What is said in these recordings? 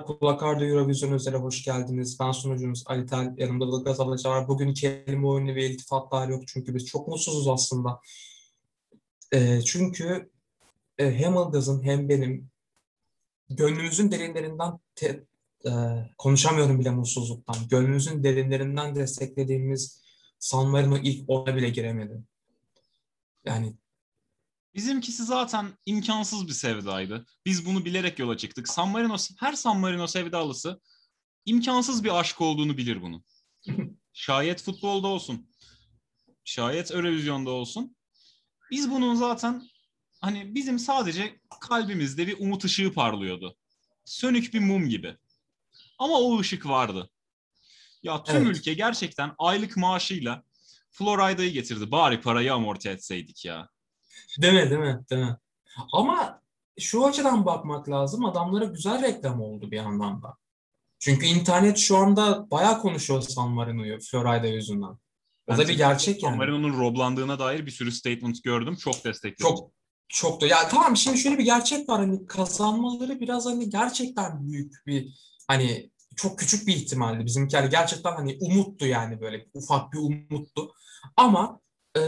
Dinleyenler, Kulak Arda Eurovision Özel'e hoş geldiniz. Ben sunucunuz Ali Tel, yanımda Ilgaz Alıcı var. Bugün kelime oyunu ve iltifatlar yok çünkü biz çok mutsuzuz aslında. E, çünkü e, hem Ilgaz'ın hem benim gönlümüzün derinlerinden te, e, konuşamıyorum bile mutsuzluktan. Gönlümüzün derinlerinden desteklediğimiz San Marino ilk ona bile giremedi. Yani Bizimkisi zaten imkansız bir sevdaydı. Biz bunu bilerek yola çıktık. San Marino, her San Marino sevdalısı imkansız bir aşk olduğunu bilir bunu. Şayet futbolda olsun, şayet Eurovision'da olsun. Biz bunun zaten hani bizim sadece kalbimizde bir umut ışığı parlıyordu. Sönük bir mum gibi. Ama o ışık vardı. Ya tüm evet. ülke gerçekten aylık maaşıyla Florida'yı getirdi. Bari parayı amorti etseydik ya. Değil mi, değil mi, değil mi? Ama şu açıdan bakmak lazım. Adamlara güzel reklam oldu bir yandan da. Çünkü internet şu anda bayağı konuşuyor San Marino'yu Florida yüzünden. O da bir gerçek yani. San Marino'nun roblandığına dair bir sürü statement gördüm. Çok destekledim. Çok çok da. Ya tamam şimdi şöyle bir gerçek var. Hani kazanmaları biraz hani gerçekten büyük bir hani çok küçük bir ihtimaldi. Bizimkiler gerçekten hani umuttu yani böyle ufak bir umuttu. Ama e,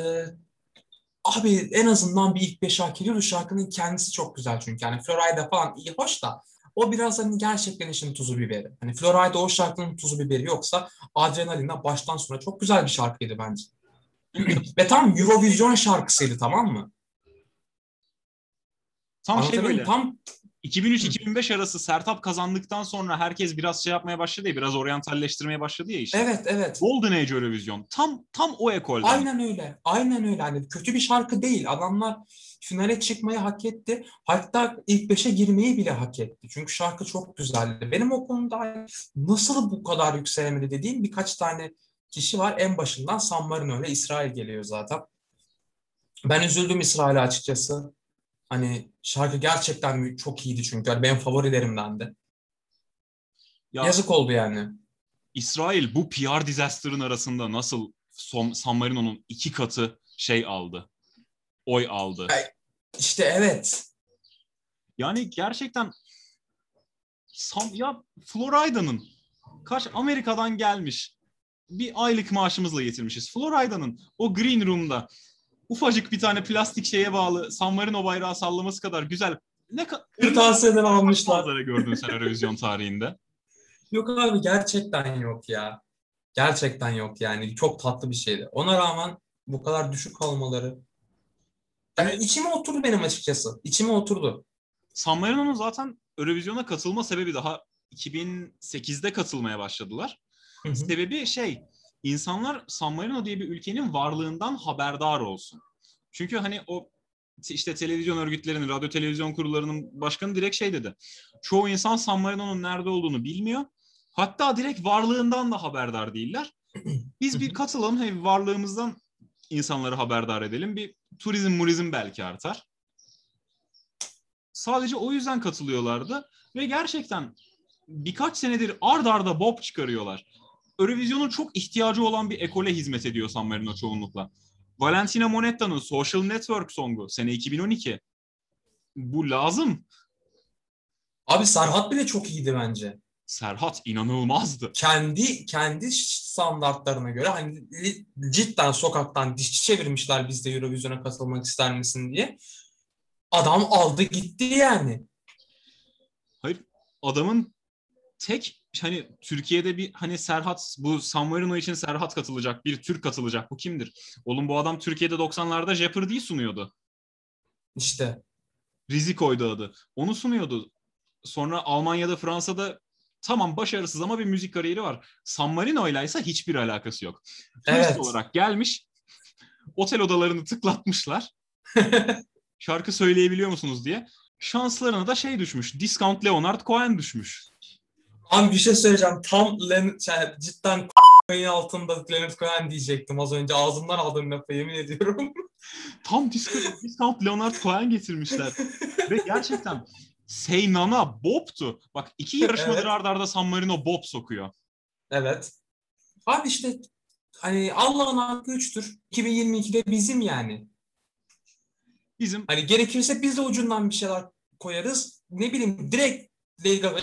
Abi en azından bir ilk beş hak ediyordu. Şarkının kendisi çok güzel çünkü. Yani Florida falan iyi hoş da o biraz hani gerçekten işin tuzu biberi. Hani Florida o şarkının tuzu biberi yoksa Adrenalin'den baştan sona çok güzel bir şarkıydı bence. Ve tam Eurovision şarkısıydı tamam mı? Tam şey böyle. Tam 2003-2005 arası Sertap kazandıktan sonra herkes biraz şey yapmaya başladı ya, biraz oryantalleştirmeye başladı ya işte. Evet, evet. Golden Age Eurovision. Tam tam o ekolden. Aynen öyle. Aynen öyle. Hani kötü bir şarkı değil. Adamlar finale çıkmayı hak etti. Hatta ilk beşe girmeyi bile hak etti. Çünkü şarkı çok güzeldi. Benim o konuda nasıl bu kadar yükselemedi dediğim birkaç tane kişi var. En başından San Marino ile İsrail geliyor zaten. Ben üzüldüm İsrail'e açıkçası. Hani şarkı gerçekten çok iyiydi çünkü. Yani benim favorilerimdendi. Ya, Yazık oldu yani. İsrail bu PR disaster'ın arasında nasıl San Marino'nun iki katı şey aldı? Oy aldı. İşte evet. Yani gerçekten Sam, ya Florida'nın kaç Amerika'dan gelmiş bir aylık maaşımızla getirmişiz. Florida'nın o green room'da ufacık bir tane plastik şeye bağlı San Marino bayrağı sallaması kadar güzel. Ne Kırtasiyeden almışlar. Gördün sen Eurovision tarihinde. Yok abi gerçekten yok ya. Gerçekten yok yani. Çok tatlı bir şeydi. Ona rağmen bu kadar düşük olmaları. Yani içime oturdu benim açıkçası. İçime oturdu. San Marino'nun zaten Eurovision'a katılma sebebi daha 2008'de katılmaya başladılar. Hı hı. Sebebi şey insanlar San Marino diye bir ülkenin varlığından haberdar olsun. Çünkü hani o işte televizyon örgütlerinin, radyo televizyon kurullarının başkanı direkt şey dedi. Çoğu insan San Marino'nun nerede olduğunu bilmiyor. Hatta direkt varlığından da haberdar değiller. Biz bir katılalım, hani varlığımızdan insanları haberdar edelim. Bir turizm murizm belki artar. Sadece o yüzden katılıyorlardı ve gerçekten birkaç senedir ard arda bob çıkarıyorlar. Eurovision'un çok ihtiyacı olan bir ekole hizmet ediyor San Marino çoğunlukla. Valentina Monetta'nın Social Network songu sene 2012. Bu lazım. Abi Serhat bile çok iyiydi bence. Serhat inanılmazdı. Kendi kendi standartlarına göre hani cidden sokaktan dişçi çevirmişler bizde Eurovision'a katılmak ister misin diye. Adam aldı gitti yani. Hayır adamın tek hani Türkiye'de bir hani Serhat bu San Marino için Serhat katılacak bir Türk katılacak bu kimdir? Oğlum bu adam Türkiye'de 90'larda Jeopardy'yi sunuyordu. İşte. Riziko'ydu adı. Onu sunuyordu. Sonra Almanya'da Fransa'da tamam başarısız ama bir müzik kariyeri var. San Marino ile ise hiçbir alakası yok. Turist evet. olarak gelmiş otel odalarını tıklatmışlar. şarkı söyleyebiliyor musunuz diye. Şanslarına da şey düşmüş. Discount Leonard Cohen düşmüş. Abi bir şey söyleyeceğim. Tam Len yani cidden kayın altında Leonard Cohen diyecektim az önce. Ağzımdan aldığım lafı yemin ediyorum. Tam discount, discount Leonard Cohen getirmişler. Ve gerçekten Seynan'a Bob'tu. Bak iki yarışmadır evet. arda arda San Marino Bob sokuyor. Evet. Abi işte hani Allah'ın hakkı üçtür. 2022'de bizim yani. Bizim. Hani gerekirse biz de ucundan bir şeyler koyarız. Ne bileyim direkt Gaga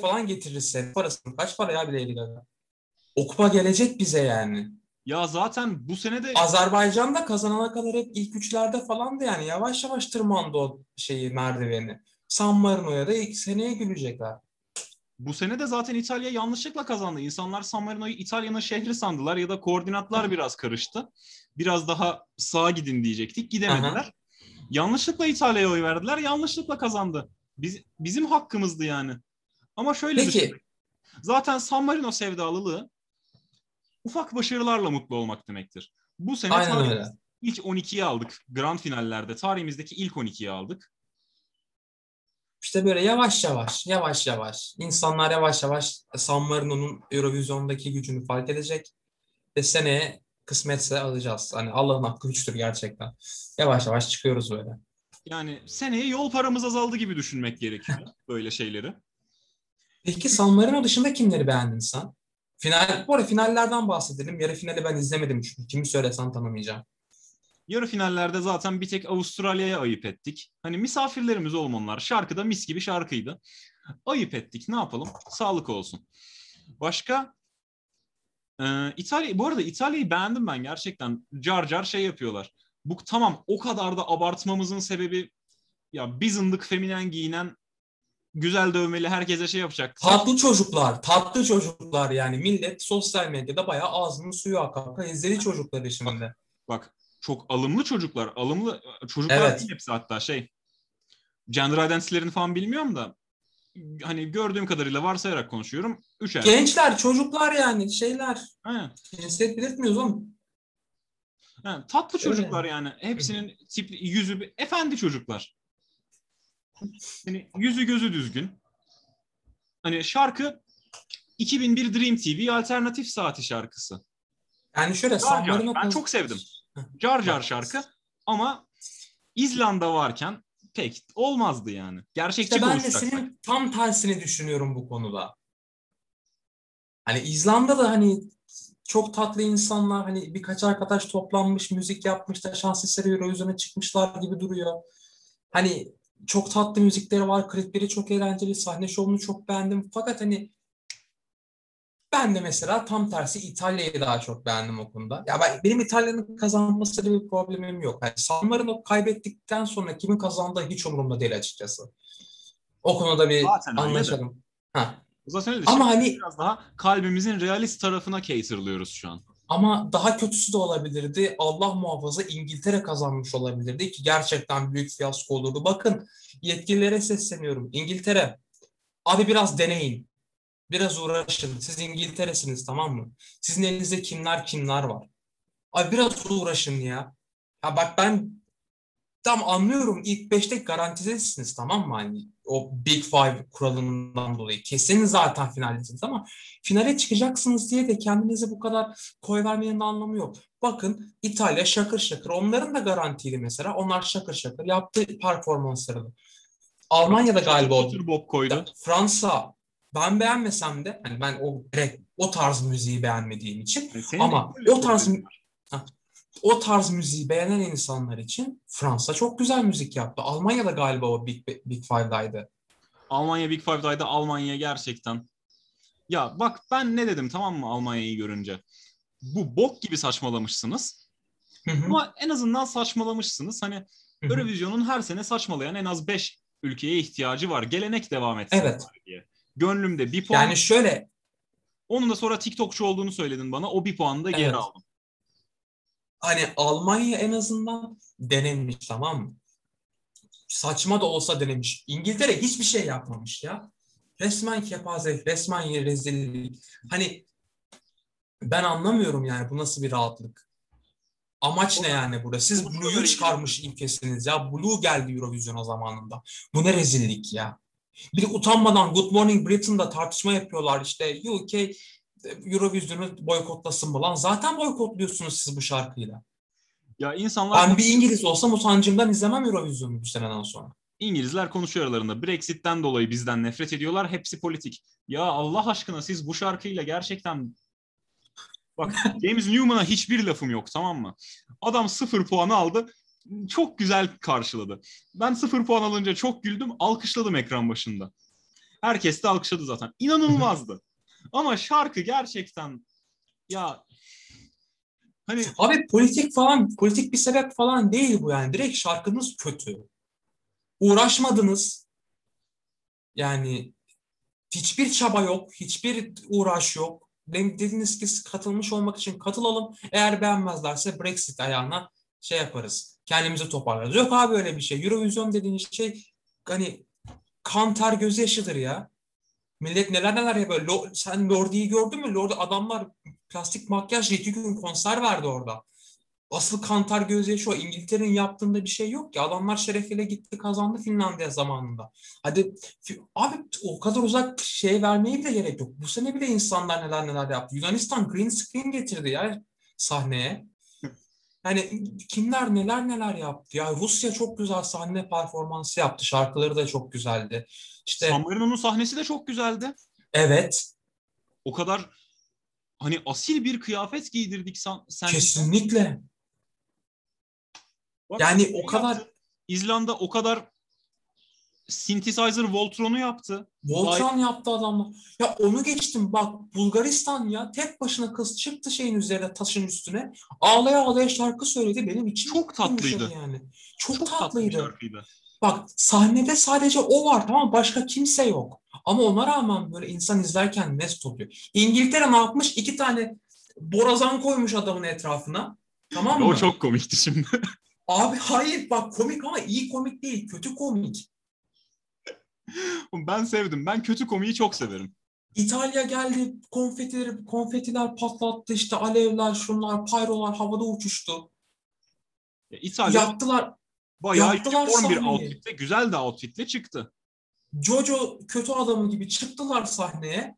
falan getirirse parasını kaç para ya bir Lady Gaga? O kupa gelecek bize yani. Ya zaten bu sene de Azerbaycan'da kazanana kadar hep ilk üçlerde falandı yani. Yavaş yavaş tırmandı o şeyi merdiveni. San Marino'ya da ilk seneye gülecekler. bu sene de zaten İtalya yanlışlıkla kazandı. İnsanlar San Marino'yu İtalya'nın şehri sandılar ya da koordinatlar biraz karıştı. Biraz daha sağa gidin diyecektik. Gidemediler. Aha. Yanlışlıkla İtalya'ya oy verdiler. Yanlışlıkla kazandı. Biz, bizim hakkımızdı yani. Ama şöyle Peki. düşün. Zaten San Marino sevdalılığı ufak başarılarla mutlu olmak demektir. Bu sene Aynen tarih- öyle. ilk 12'yi aldık. Grand finallerde tarihimizdeki ilk 12'yi aldık. İşte böyle yavaş yavaş, yavaş yavaş. insanlar yavaş yavaş San Marino'nun Eurovision'daki gücünü fark edecek. Ve seneye kısmetse alacağız. Hani Allah'ın hakkı güçtür gerçekten. Yavaş yavaş çıkıyoruz böyle. Yani seneye yol paramız azaldı gibi düşünmek gerekiyor böyle şeyleri. Peki San Marino dışında kimleri beğendin sen? Final, bu arada finallerden bahsedelim. Yarı finali ben izlemedim çünkü. Kimi söylesen tanımayacağım. Yarı finallerde zaten bir tek Avustralya'ya ayıp ettik. Hani misafirlerimiz olmanlar. Şarkı da mis gibi şarkıydı. Ayıp ettik. Ne yapalım? Sağlık olsun. Başka? Ee, İtalya, bu arada İtalya'yı beğendim ben gerçekten. Car car şey yapıyorlar. Bu tamam o kadar da abartmamızın sebebi ya bir zındık feminen giyinen güzel dövmeli herkese şey yapacak. Tatlı çocuklar, tatlı çocuklar yani. Millet sosyal medyada bayağı ağzının suyu akar. İzledi çocukları şimdi. Bak çok alımlı çocuklar. Alımlı çocuklar Evet. değil hepsi hatta şey. Gender identity'lerini falan bilmiyorum da hani gördüğüm kadarıyla varsayarak konuşuyorum. Üç erkek. Gençler, çocuklar yani şeyler. Aynen. Cinsiyet belirtmiyoruz oğlum. Ha, tatlı Öyle. çocuklar yani. Hepsinin tip yüzü efendi çocuklar. Hani yüzü gözü düzgün. Hani şarkı 2001 Dream TV alternatif saati şarkısı. Yani şöyle Car Car. Ben çok sevdim. Car car şarkı ama İzlanda varken pek olmazdı yani. Gerçekçi İşte ben de senin tam tersini düşünüyorum bu konuda. Hani İzlanda'da hani çok tatlı insanlar hani birkaç arkadaş toplanmış müzik yapmış da şans eseri Eurovision'a çıkmışlar gibi duruyor. Hani çok tatlı müzikleri var, klipleri çok eğlenceli, sahne şovunu çok beğendim. Fakat hani ben de mesela tam tersi İtalya'yı daha çok beğendim o konuda. Ya ben, benim İtalya'nın kazanmasıyla bir problemim yok. Yani San Marino kaybettikten sonra kimin kazandığı hiç umurumda değil açıkçası. O konuda bir Zaten anlaşalım. Ha. Zaten öyle. Ama Şimdi hani biraz daha kalbimizin realist tarafına caterlıyoruz şu an. Ama daha kötüsü de olabilirdi. Allah muhafaza İngiltere kazanmış olabilirdi ki gerçekten büyük fiyasko olurdu. Bakın yetkililere sesleniyorum. İngiltere abi biraz deneyin. Biraz uğraşın. Siz İngiltere'siniz tamam mı? Sizin elinizde kimler kimler var. Abi biraz uğraşın ya. Ya bak ben tam anlıyorum ilk beşte garantidesiniz tamam mı? Hani o Big Five kuralından dolayı. Kesin zaten finaldesiniz ama finale çıkacaksınız diye de kendinize bu kadar koy vermenin anlamı yok. Bakın İtalya şakır şakır. Onların da garantiydi mesela. Onlar şakır şakır yaptı performanslarını. Almanya'da galiba o koydu. Fransa ben beğenmesem de hani ben o o tarz müziği beğenmediğim için Yani senin ama o tarz var. O tarz müziği beğenen insanlar için Fransa çok güzel müzik yaptı. Almanya'da galiba o Big, Big Five'daydı. Almanya Big Five'daydı. Almanya gerçekten. Ya bak ben ne dedim tamam mı Almanya'yı görünce? Bu bok gibi saçmalamışsınız. Hı hı, Ama en azından saçmalamışsınız. Hani. Eurovision'un her sene saçmalayan en az 5 ülkeye ihtiyacı var. Gelenek devam etsin Evet. diye. Gönlümde bir puan. Yani şöyle Onun da sonra TikTokçu olduğunu söyledin bana. O bir puanı da geri Evet. aldım. Hani Almanya en azından denemiş tamam mı? Saçma da olsa denemiş. İngiltere hiçbir şey yapmamış ya. Resmen kepaze, resmen rezillik. Hani ben anlamıyorum yani bu nasıl bir rahatlık. Amaç ne yani burada? Siz Blue'yu çıkarmış ülkesiniz ya. Blue geldi Eurovision'a zamanında. Bu ne rezillik ya. Bir de utanmadan Good Morning Britain'da tartışma yapıyorlar işte UK Eurovision'u boykotlasın mı lan? Zaten boykotluyorsunuz siz bu şarkıyla. Ya insanlar Ben bir İngiliz olsam utancımdan izlemem Eurovision'u bu seneden sonra. İngilizler konuşuyor aralarında. Brexit'ten dolayı bizden nefret ediyorlar. Hepsi politik. Ya Allah aşkına siz bu şarkıyla gerçekten Bak James Newman'a hiçbir lafım yok tamam mı? Adam sıfır puanı aldı. çok güzel karşıladı. Ben sıfır puan alınca çok güldüm. Alkışladım ekran başında. Herkes de alkışladı zaten. İnanılmazdı. Ama şarkı gerçekten ya hani Abi politik falan, politik bir sebep falan değil bu yani. Direkt şarkınız kötü. Uğraşmadınız. Yani hiçbir çaba yok, hiçbir uğraş yok. Dediniz ki katılmış olmak için katılalım. Eğer beğenmezlerse Brexit ayağına şey yaparız. Kendimizi toparlarız. Yok abi öyle bir şey. Eurovision dediğiniz şey hani kan ter gözyaşıdır ya. Millet neler neler yapıyor. Lo- sen Lordi'yi gördün mü? Lordi adamlar plastik makyajla iki gün konser verdi orada. Asıl kantar gözyaşı o. İngiltere'nin yaptığında bir şey yok ki. Adamlar şerefiyle gitti kazandı Finlandiya zamanında. Hadi abi o kadar uzak şey vermeye bile gerek yok. Bu sene bile insanlar neler neler yaptı. Yunanistan green screen getirdi ya sahneye. Yani kimler neler neler yaptı. Ya Rusya çok güzel sahne performansı yaptı. Şarkıları da çok güzeldi. İşte San Marino'nun sahnesi de çok güzeldi. evet O kadar hani asil bir kıyafet giydirdik sen. sen kesinlikle. Bak, Yani o kadar yaptı. İzlanda o kadar synthesizer Voltron'u yaptı. Voltron yaptı adamlar. Ya onu geçtim bak Bulgaristan ya tek başına kız çıktı şeyin üzerine taşın üstüne. Ağlaya ağlaya şarkı söyledi. Benim için Çok tatlıydı. yani. Çok, Çok tatlı tatlıydı. şarkıydı. Bak sahnede sadece o var tamam başka kimse yok. Ama ona rağmen böyle insan izlerken mest oluyor. İngiltere ne yapmış? İki tane borazan koymuş adamın etrafına. Tamam mı? O çok komikti şimdi. Abi hayır bak komik ama iyi komik değil. Kötü komik. ben sevdim. Ben kötü komiği çok severim. İtalya geldi konfetileri, konfetiler patlattı işte alevler şunlar pyrolar havada uçuştu. Ya İtalya Yaktılar. bayağı yaptılar bir outfitle, güzel de outfitle çıktı. Jojo kötü adamı gibi çıktılar sahneye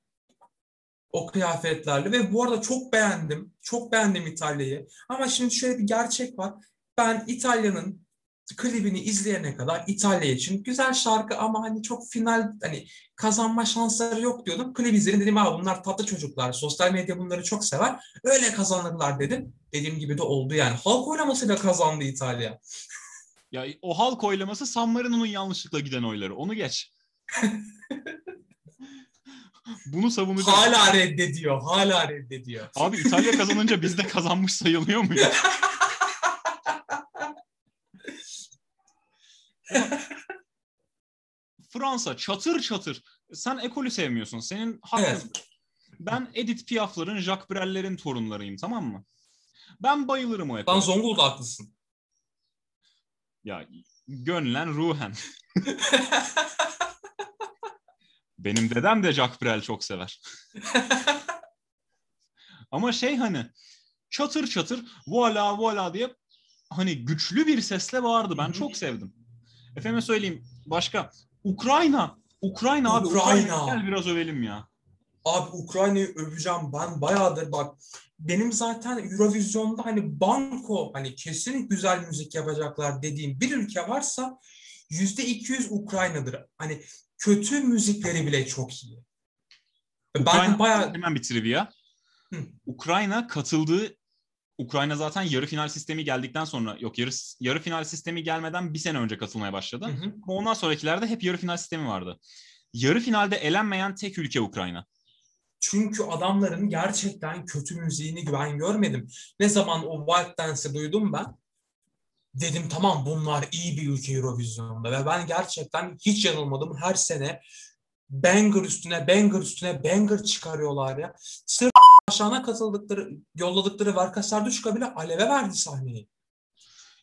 o kıyafetlerle ve bu arada çok beğendim. Çok beğendim İtalya'yı. Ama şimdi şöyle bir gerçek var. Ben İtalya'nın klibini izleyene kadar İtalya için güzel şarkı ama hani çok final hani kazanma şansları yok diyordum. Klip izledim dedim abi bunlar tatlı çocuklar. Sosyal medya bunları çok sever. Öyle kazanırlar dedim. Dediğim gibi de oldu yani. Halk oylamasıyla kazandı İtalya. Ya o halk oylaması San Marino'nun yanlışlıkla giden oyları. Onu geç. Bunu savunacağım. Hala reddediyor. Hala reddediyor. Abi İtalya kazanınca biz de kazanmış sayılıyor muyuz? Fransa çatır çatır. Sen ekolü sevmiyorsun. Senin hakkın. Evet. Ben Edith Piaf'ların, Jacques Brel'lerin torunlarıyım tamam mı? Ben bayılırım o Sen ekole. Zonguldak'lısın. Ya gönlen ruhen. Benim dedem de Jacques Brel çok sever. Ama şey hani çatır çatır voila voila diye hani güçlü bir sesle bağırdı. Ben çok sevdim. Efendim söyleyeyim başka. Ukrayna. Ukrayna abi. Ukrayna. Ukrayna. Gel biraz övelim ya. Abi Ukrayna'yı öveceğim ben bayağıdır bak benim zaten Eurovision'da hani banko hani kesin güzel müzik yapacaklar dediğim bir ülke varsa yüzde 200 Ukrayna'dır. Hani kötü müzikleri bile çok iyi. Ben Ukrayna, bayağı hemen bir trivia. Hı. Ukrayna katıldığı Ukrayna zaten yarı final sistemi geldikten sonra yok yarı yarı final sistemi gelmeden bir sene önce katılmaya başladı. Hı hı. Ama ondan sonrakilerde hep yarı final sistemi vardı. Yarı finalde elenmeyen tek ülke Ukrayna. Çünkü adamların gerçekten kötü müziğini ben görmedim. Ne zaman o Wild Dance'ı duydum ben dedim tamam bunlar iyi bir ülke Eurovision'da ve ben gerçekten hiç yanılmadım. Her sene banger üstüne banger üstüne banger çıkarıyorlar ya. Sırf aşağına katıldıkları, yolladıkları Verka Serduşka bile aleve verdi sahneyi.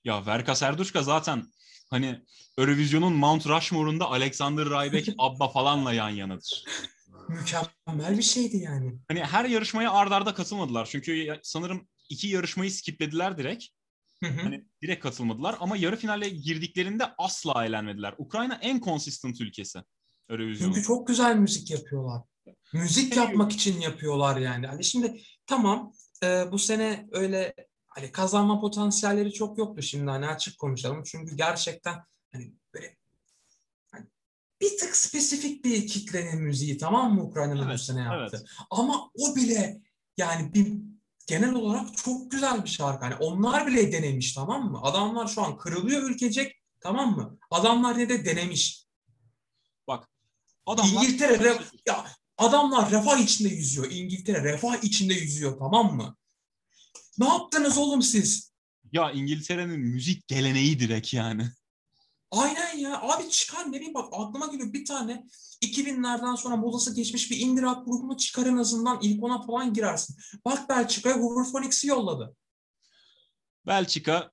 Ya Verka Serduşka zaten hani Eurovision'un Mount Rushmore'unda Alexander Rybak, Abba falanla yan yanadır. Mükemmel bir şeydi yani. Hani her yarışmaya ard arda katılmadılar. Çünkü sanırım iki yarışmayı skiplediler direkt. Hı hı. Hani direkt katılmadılar ama yarı finale girdiklerinde asla eğlenmediler. Ukrayna en consistent ülkesi Eurovision'un. Çünkü çok güzel müzik yapıyorlar. Müzik yapmak için yapıyorlar yani. Hani şimdi tamam e, bu sene öyle hani kazanma potansiyelleri çok yoktu şimdi hani açık konuşalım. Çünkü gerçekten hani böyle hani bir tık spesifik bir kitlenin müziği tamam mı Ukrayna'nın bu Evet, sene yaptı. evet. Ama o bile yani bir genel olarak çok güzel bir şarkı. Hani onlar bile denemiş tamam mı? Adamlar şu an kırılıyor ülkecek tamam mı? Adamlar ne de denemiş. Bak adamlar İngiltere re- ya adamlar refah içinde yüzüyor. İngiltere refah içinde yüzüyor tamam mı? Ne yaptınız oğlum siz? ya İngiltere'nin müzik geleneği direkt yani. Aynen ya. Abi çıkar ne bileyim bak aklıma geliyor bir tane 2000'lerden sonra modası geçmiş bir indie rock grubunu çıkar en azından ilk ona falan girersin. Bak Belçika'ya Hooverphonics'i yolladı. Belçika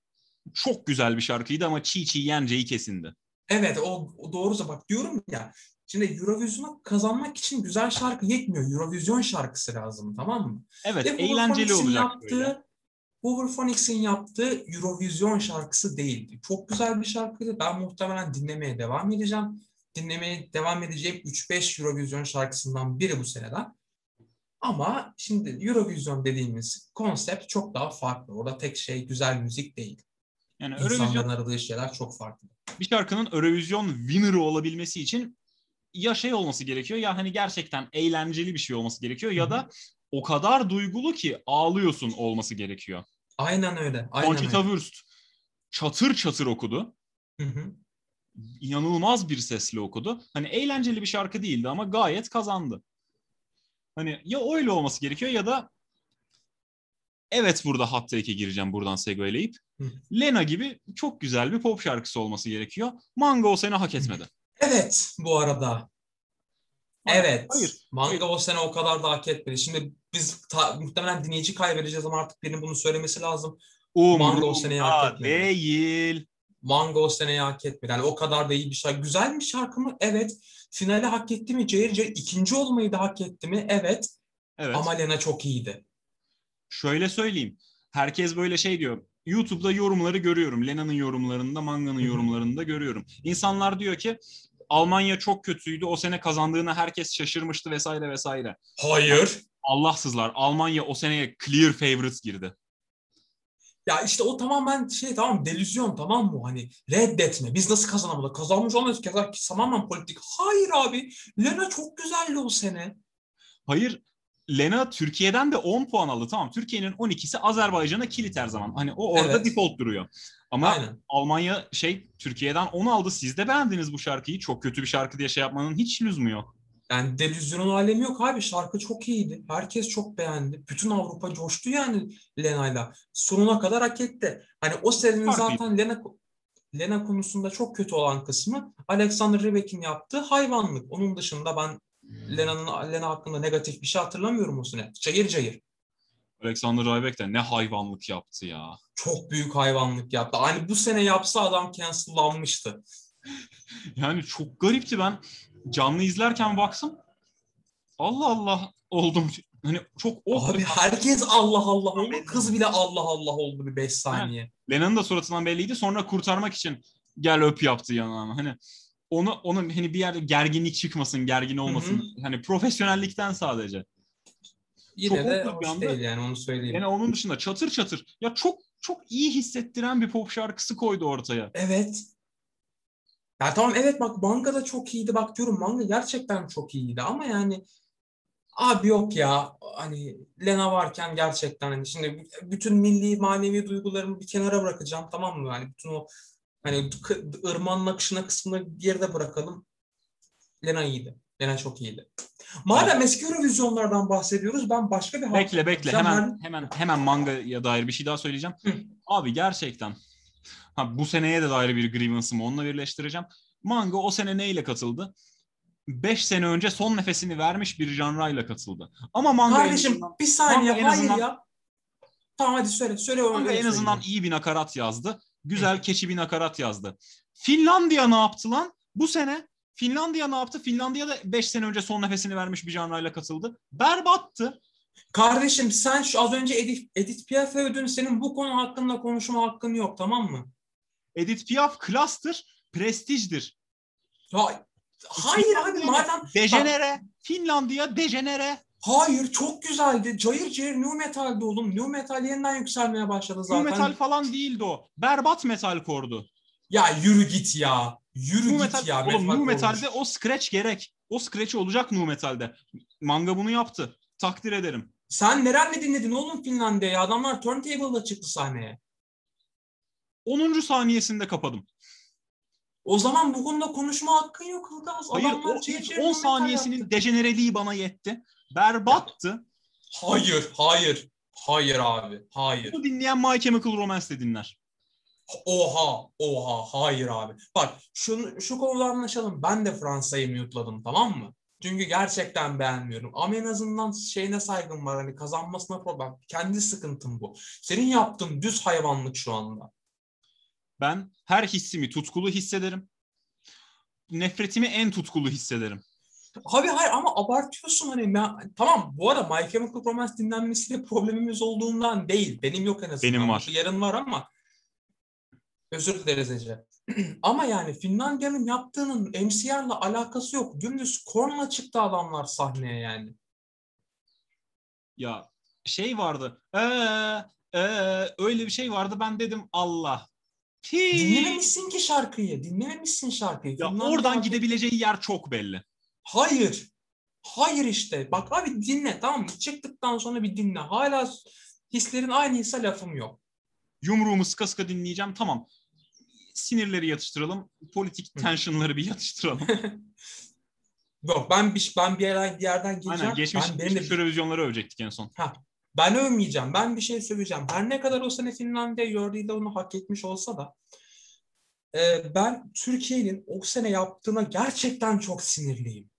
çok güzel bir şarkıydı ama çiğ çiğ yenceyi kesindi. Evet o, o doğrusu bak diyorum ya. Şimdi Eurovision'u kazanmak için güzel şarkı yetmiyor. Eurovizyon şarkısı lazım tamam mı? Evet Ve eğlenceli olacak yaptığı, böyle. Hooverphonics'in yaptığı Eurovision şarkısı değildi. Çok güzel bir şarkıydı. Ben muhtemelen dinlemeye devam edeceğim. Dinlemeye devam edeceğim 3-5 Eurovision şarkısından biri bu seneden. Ama şimdi Eurovision dediğimiz konsept çok daha farklı. Orada tek şey güzel müzik değil. Yani İnsanların Eurovision aradığı şeyler çok farklı. bir şarkının Eurovision winner'ı olabilmesi için ya şey olması gerekiyor ya hani gerçekten eğlenceli bir şey olması gerekiyor ya da o kadar duygulu ki ağlıyorsun olması gerekiyor. Aynen öyle. Aynen Conchita. Wurst çatır çatır okudu. Hı hı. İnanılmaz bir sesle okudu. Hani eğlenceli bir şarkı değildi ama gayet kazandı. Hani ya öyle olması gerekiyor ya da evet burada hot take'e gireceğim buradan segueleyip. Lena gibi çok güzel bir pop şarkısı olması gerekiyor. Manga o sene hak etmedi. Evet bu arada. Evet. hayır, Manga o sene o kadar da hak etmedi. Şimdi biz ta- muhtemelen dinleyici kaybedeceğiz ama artık birinin bunu söylemesi lazım. Manga o seneyi hak Umurumda etmedi. değil. Manga o seneyi hak etmedi. Yani o kadar da iyi bir şarkı. Güzel bir şarkı mı? Evet. Finali hak etti mi? Cayır cayır. İkinci olmayı da hak etti mi? Evet. Evet. Ama Lena çok iyiydi. Şöyle söyleyeyim. Herkes böyle şey diyor. YouTube'da yorumları görüyorum. Lena'nın yorumlarında, Manga'nın yorumlarında görüyorum. İnsanlar diyor ki Almanya çok kötüydü. O sene kazandığına herkes şaşırmıştı vesaire vesaire. Hayır. Allahsızlar. Almanya o seneye clear favorites girdi. Ya işte o tamamen şey tamam delüzyon tamam mı? Hani reddetme. Biz nasıl kazanamadık? Kazanmış olmayız. Tamamen politik. Hayır abi. Lena çok güzeldi o sene. Hayır Lena Türkiye'den de 10 puan aldı. Tamam Türkiye'nin 12'si Azerbaycan'a kilit her zaman. Hani o orada Evet. default duruyor. Ama Aynen. Almanya şey Türkiye'den 10 aldı. Siz de beğendiniz bu şarkıyı. Çok kötü bir şarkı diye şey yapmanın hiç lüzumu yok. Yani delüzyonun alemi yok abi. Şarkı çok iyiydi. Herkes çok beğendi. Bütün Avrupa coştu yani Lena'yla. Sonuna kadar hak etti. Hani o Farklıydı. zaten Lena Lena konusunda çok kötü olan kısmı Alexander Rybak'in yaptığı hayvanlık. Onun dışında ben Lena'nın Lena hakkında negatif bir şey hatırlamıyorum o sene. Cayır cayır. Alexander Rybak de ne hayvanlık yaptı ya. Çok büyük hayvanlık yaptı. Hani bu sene yapsa adam cancellanmıştı. Yani çok garipti ben canlı izlerken baksam Allah Allah oldum. Hani çok o Abi herkes Allah Allah oldu. Kız bile Allah Allah oldu bir 5 saniye. Lena'nın da suratından belliydi. Sonra kurtarmak için gel öp yaptı yanağına. Hani onu onu hani bir yerde gerginlik çıkmasın, gergin olmasın. Hani profesyonellikten sadece. Yine Çok de oldu bir hoş anda. değil yani onu söyleyeyim. Yani onun dışında çatır çatır ya çok çok iyi hissettiren bir pop şarkısı koydu ortaya. Evet. Ya tamam evet bak manga da çok iyiydi. Bak diyorum manga gerçekten çok iyiydi ama yani abi yok ya hani Lena varken gerçekten hani şimdi bütün milli manevi duygularımı bir kenara bırakacağım tamam mı? Hani bütün o hani ırmağın akışına kısmını geride bırakalım. Lena iyiydi. Lena çok iyiydi. Madem eski Eurovizyonlardan bahsediyoruz ben başka bir Bekle bekle hemen hani- hemen hemen mangaya dair bir şey daha söyleyeceğim. Hı. Abi gerçekten ha, bu seneye de dair bir grievance'ımı onunla birleştireceğim. Manga o sene neyle katıldı? 5 sene önce son nefesini vermiş bir janrayla katıldı. Ama manga Kardeşim azından, bir saniye Manga hayır azından- ya. Tamam hadi söyle. Söyle öyle manga en azından söyleyeyim. iyi bir nakarat yazdı. Güzel keçi bir nakarat yazdı. Finlandiya ne yaptı lan? Bu sene Finlandiya ne yaptı? Finlandiya da 5 sene önce son nefesini vermiş bir janrayla katıldı. Berbattı. Kardeşim sen şu az önce Edith, Edith Piaf'ı övdün. Senin bu konu hakkında konuşma hakkın yok tamam mı? Edith Piaf klastır, prestijdir. Ya, hayır abi madem... Dejenere. Finlandiya dejenere. Hayır çok güzeldi. Cayır cayır new metaldi oğlum. New metal yeniden yükselmeye başladı zaten. metal falan değildi o. Berbat metal kordu. Ya yürü git ya. Yürü Nu git metal, ya. oğlum nu olmuş. metalde o scratch gerek. O scratch olacak nu metalde. Manga bunu yaptı. Takdir ederim. Sen nerenle dinledin oğlum Finlandiya'yı? Adamlar turntable'la çıktı sahneye. 10. saniyesinde kapadım. O zaman bu konuda konuşma hakkın yok Ilgaz. Hayır Adamlar o çevir çevir ilk 10 metal saniyesinin yaptı. dejenereliği bana yetti. Berbattı. Hayır, hayır. Hayır abi, hayır. Bunu dinleyen My Chemical Romance de dinler. Oha, oha, hayır abi. Bak şunu, şu konuda anlaşalım. Ben de Fransa'yı mute'ladım tamam mı? Çünkü gerçekten beğenmiyorum. Ama en azından şeyine saygım var. Hani kazanmasına problem. Kendi sıkıntım bu. Senin yaptığın düz hayvanlık şu anda. Ben her hissimi tutkulu hissederim. Nefretimi en tutkulu hissederim. Abi hayır ama abartıyorsun hani. Ben- tamam bu arada My Chemical Romance dinlenmesiyle problemimiz olduğundan değil. Benim yok en azından. Benim var. Yarın var ama özür dileriz Ece. ama yani Finlandiya'nın yaptığının MCR'la alakası yok. Dümdüz korna çıktı adamlar sahneye yani. Ya şey vardı. Ee, ee, öyle bir şey vardı. Ben dedim Allah. Pi. Dinlememişsin ki şarkıyı. Dinlememişsin şarkıyı. Ya Finlandiya oradan gidebileceği yer çok belli. Hayır. Hayır işte. Bak abi dinle tamam mı? Çıktıktan sonra bir dinle. Hala hislerin aynıysa lafım yok. Yumruğumu sıka sıka dinleyeceğim. Tamam. Sinirleri yatıştıralım. Politik tensionları bir yatıştıralım. Yok ben bir ben bir yerden, bir yerden gireceğim. Aynen geçmiş, ben, benim de geçmiş Eurovizyonları övecektik en son. Ben övmeyeceğim. Ben bir şey söyleyeceğim. Her ne kadar o sene Finlandiya Eurovision'da onu hak etmiş olsa da e, ben Türkiye'nin o sene yaptığına gerçekten çok sinirliyim.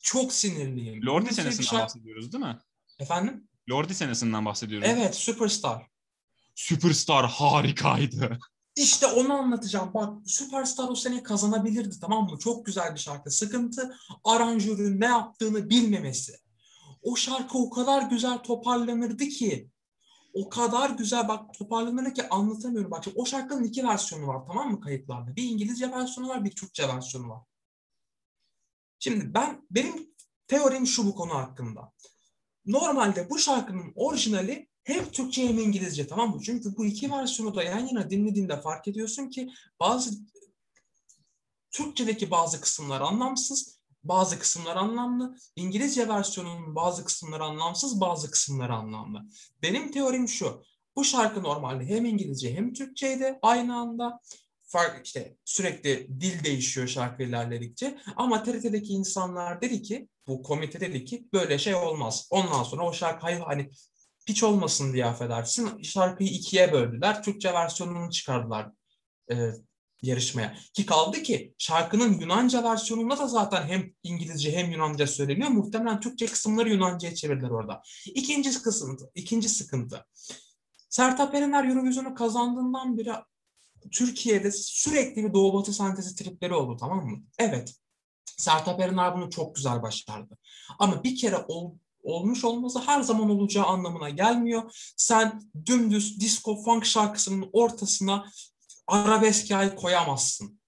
Çok sinirliyim. Lordi şey senesinden şarkı- bahsediyoruz değil mi? Efendim? Lordi senesinden bahsediyoruz. Evet, Superstar. Superstar harikaydı. İşte onu anlatacağım. Bak Superstar o sene kazanabilirdi tamam mı? Çok güzel bir şarkı. Sıkıntı aranjörün ne yaptığını bilmemesi. O şarkı o kadar güzel toparlanırdı ki. O kadar güzel bak toparlanır ki anlatamıyorum. Bak o şarkının iki versiyonu var tamam mı kayıtlarda? Bir İngilizce versiyonu var, bir Türkçe versiyonu var. Şimdi ben benim teorim şu bu konu hakkında. Normalde bu şarkının orijinali hem Türkçe hem İngilizce tamam mı? Çünkü bu iki versiyonu da yan yana dinlediğinde fark ediyorsun ki bazı Türkçedeki bazı kısımlar anlamsız, bazı kısımlar anlamlı. İngilizce versiyonunun bazı kısımları anlamsız, bazı kısımları anlamlı. Benim teorim şu. Bu şarkı normalde hem İngilizce hem Türkçeydi aynı anda. Fark işte sürekli dil değişiyor şarkı ilerledikçe. Ama TRT'deki insanlar dedi ki, bu komite dedi ki böyle şey olmaz. Ondan sonra o şarkı hani piç olmasın diye affedersin. Şarkıyı ikiye böldüler. Türkçe versiyonunu çıkardılar e, yarışmaya. Ki kaldı ki şarkının Yunanca versiyonunda da zaten hem İngilizce hem Yunanca söyleniyor. Muhtemelen Türkçe kısımları Yunanca'ya çevirdiler orada. İkinci kısıntı, ikinci sıkıntı. Sertab Erener Eurovision'u kazandığından beri Türkiye'de sürekli bir Doğu Batı sentezi tripleri oldu tamam mı? Evet. Sertab Erener bunu çok güzel başardı. Ama bir kere ol, olmuş olması her zaman olacağı anlamına gelmiyor. Sen dümdüz disco funk şarkısının ortasına arabesk yay koyamazsın.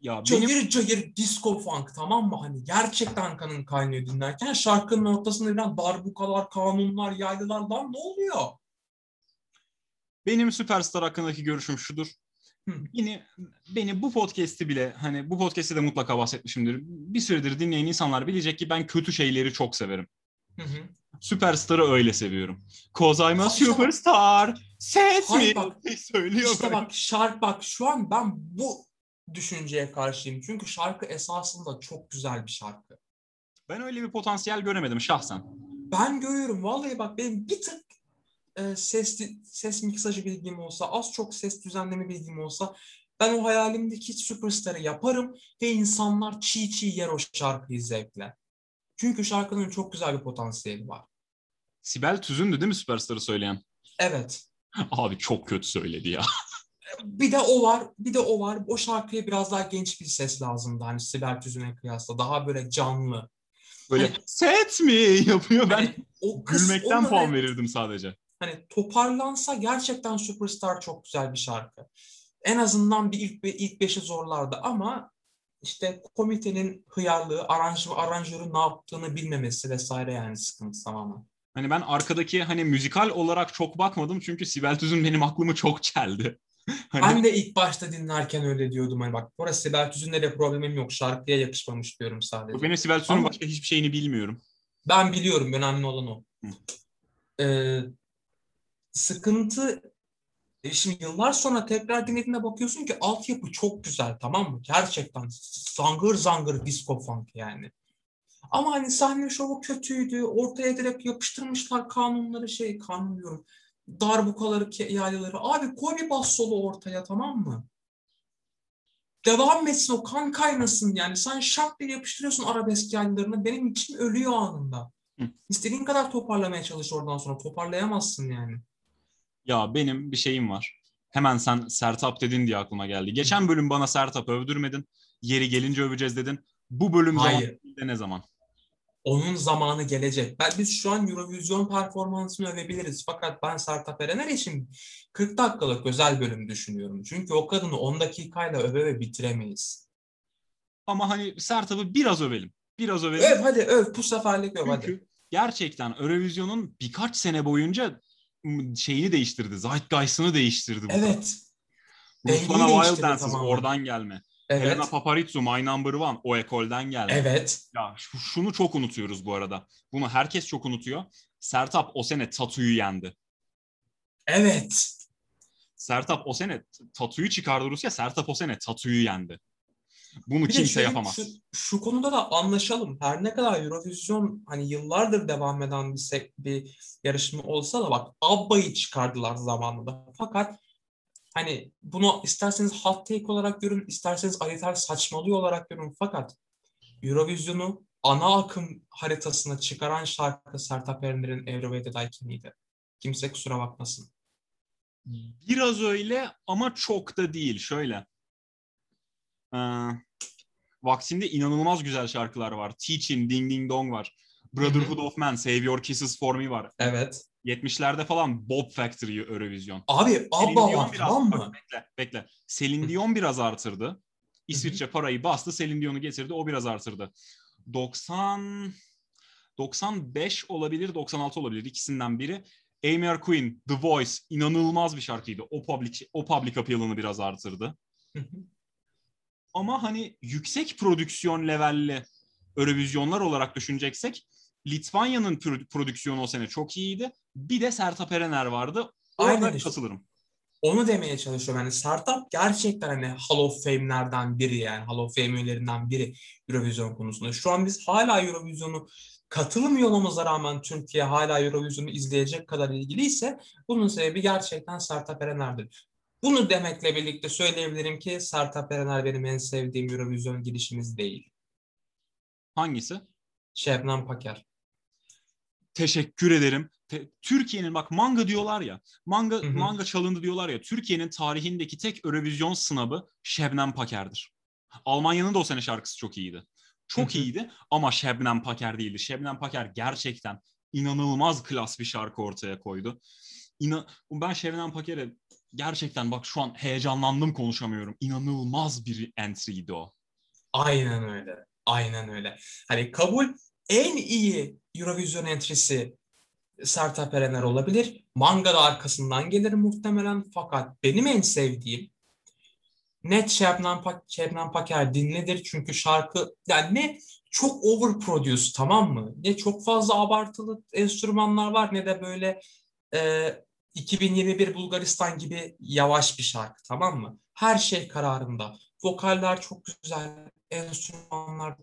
Ya benim Cayır cayır disco funk tamam mı? Hani gerçekten kanın kaynıyor dinlerken şarkının ortasında biraz darbukalar, kanunlar, yaylılar lan ne oluyor? Benim Superstar hakkındaki görüşüm şudur. Yine beni bu podcast'i bile hani bu podcast'te de mutlaka bahsetmişimdir. Bir süredir dinleyen insanlar bilecek ki ben kötü şeyleri çok severim. Hı hı. Superstar'ı öyle seviyorum. Cause I'm a işte bak- superstar. Set Hayır, me. bak- Söylüyor İşte böyle. bak şarkı bak şu an ben bu düşünceye karşıyım. Çünkü şarkı esasında çok güzel bir şarkı. Ben öyle bir potansiyel göremedim şahsen. Ben görüyorum vallahi bak benim bir tık e, ses ses miksajı bilgim olsa, az çok ses düzenleme bilgim olsa ben o hayalimdeki süperstarı yaparım ve insanlar çiğ çiğ yer o şarkıyı zevkle. Çünkü şarkının çok güzel bir potansiyeli var. Sibel Tüzün'dü değil mi Superstar'ı söyleyen? Evet. Abi çok kötü söyledi ya. Bir de o var, bir de o var. O şarkıya biraz daha genç bir ses lazımdı. Hani Sibel Tüzün'e kıyasla. Daha böyle canlı. Böyle Hani- set mi yapıyor ben Hani o kız, gülmekten puan verirdim sadece. Hani toparlansa gerçekten Superstar çok güzel bir şarkı. En azından bir ilk ilk beşi zorlardı ama işte komitenin hıyarlığı, aranj, aranjörün ne yaptığını bilmemesi vesaire yani sıkıntı tamamen. Hani ben arkadaki hani müzikal olarak çok bakmadım çünkü Sibel Tüzün benim aklımı çok çeldi. Hani Ben de ilk başta dinlerken öyle diyordum. Hani bak burası Sibel Tüzün'le de problemim yok. Şarkıya yakışmamış diyorum sadece. benim Sibel Tüzün'ün Ama- başka hiçbir şeyini bilmiyorum. Ben biliyorum önemli olan o. Ee, sıkıntı e şimdi yıllar sonra tekrar dinlediğinde bakıyorsun ki altyapı çok güzel tamam mı? Gerçekten zangır zangır disco funk yani. Ama hani sahne şovu kötüydü. Ortaya direkt yapıştırmışlar kanunları şey kanun diyorum. Darbukaları, yaylıları. Abi koy bir bas solo ortaya tamam mı? Devam etsin o kan kaynasın yani. Sen şak diye yapıştırıyorsun arabesk yaylılarını. Benim için ölüyor anında. İstediğin kadar toparlamaya çalış oradan sonra. Toparlayamazsın yani. Ya benim bir şeyim var. Hemen sen Sertap dedin diye aklıma geldi. Geçen bölüm bana Sertap övdürmedin. Yeri gelince öveceğiz dedin. Bu bölüm Hayır. zaman ne zaman? Onun zamanı gelecek. Ben, biz şu an Eurovision performansını övebiliriz. Fakat ben Sertab Erener için 40 dakikalık özel bölüm düşünüyorum. Çünkü o kadını 10 dakikayla öve ve bitiremeyiz. Ama hani Sertab'ı biraz övelim. Biraz övelim. Öv hadi öv. Bu seferlik öv Çünkü hadi. gerçekten Eurovision'un birkaç sene boyunca şeyini değiştirdi. Zeitgeist'ını değiştirdi. Evet. Ruslana Wild Dances oradan gelme. Evet. Helena Paparizou My Number One o ekolden geldi. Evet. Ya şunu çok unutuyoruz bu arada. Bunu herkes çok unutuyor. Sertap o sene Tatu'yu yendi. Evet. Sertap o sene Tatu'yu çıkardı Rusya. Sertap o sene Tatu'yu yendi. Bunu bir kimse şey, yapamaz. Şu, şu konuda da anlaşalım. Her ne kadar Eurovision hani yıllardır devam eden bir, bir yarışma olsa da bak Abba'yı çıkardılar zamanında. Fakat Hani bunu isterseniz hot take olarak görün, isterseniz Alital saçmalıyor olarak görün. Fakat Eurovision'u ana akım haritasına çıkaran şarkı Sertab Erener'in Every Way That I Can'iydi. Kimse kusura bakmasın. Biraz öyle ama çok da değil. Şöyle. Ee, Vaksinde inanılmaz güzel şarkılar var. Teaching, Ding Ding Dong var. Brotherhood of Man, Save Your Kisses For Me var. Evet. 70'lerde falan Bob Factory Eurovision. Abi ABBA var tamam mı? bekle bekle. Celine Dion biraz artırdı. İsviçre parayı bastı. Celine Dion'u getirdi. O biraz artırdı. 90 95 olabilir, 96 olabilir. ikisinden biri. Amy Queen, The Voice inanılmaz bir şarkıydı. O public o public appeal'ını biraz artırdı. Ama hani yüksek prodüksiyon levelli Eurovizyonlar olarak düşüneceksek Litvanya'nın prodüksiyonu o sene çok iyiydi. Bir de Sertab Erener vardı. Orada Aynen işte. katılırım. Onu demeye çalışıyorum. Yani Sertab gerçekten hani Hall of Fame'lerden biri yani. Hall of Fame üyelerinden biri Eurovision konusunda. Şu an biz hala Eurovision'u katılım rağmen Türkiye hala Eurovision'u izleyecek kadar ilgiliyse bunun sebebi gerçekten Sertab Erener'dir. Bunu demekle birlikte söyleyebilirim ki Sertab Erener benim en sevdiğim Eurovision girişimiz değil. Hangisi? Şebnem Paker. Teşekkür ederim. Te- Türkiye'nin bak manga diyorlar ya. Manga hı hı. manga çalındı diyorlar ya. Türkiye'nin tarihindeki tek Eurovision sınavı Şebnem Paker'dir. Almanya'nın da o sene şarkısı çok iyiydi. Çok hı hı. iyiydi ama Şebnem Paker değildi. Şebnem Paker gerçekten inanılmaz klas bir şarkı ortaya koydu. İna ben Şebnem Paker'e gerçekten bak şu an heyecanlandım konuşamıyorum. İnanılmaz bir entry'ydi o. Aynen öyle. Aynen öyle. Hani kabul en iyi Eurovision entrisi Sertab Erener olabilir. Manga da arkasından gelir muhtemelen. Fakat benim en sevdiğim net Şebnem, Pak Şebnem Paker dinledir. Çünkü şarkı yani ne çok overproduce tamam mı? Ne çok fazla abartılı enstrümanlar var ne de böyle e, 2021 Bulgaristan gibi yavaş bir şarkı tamam mı? Her şey kararında. Vokaller çok güzel, enstrümanlar,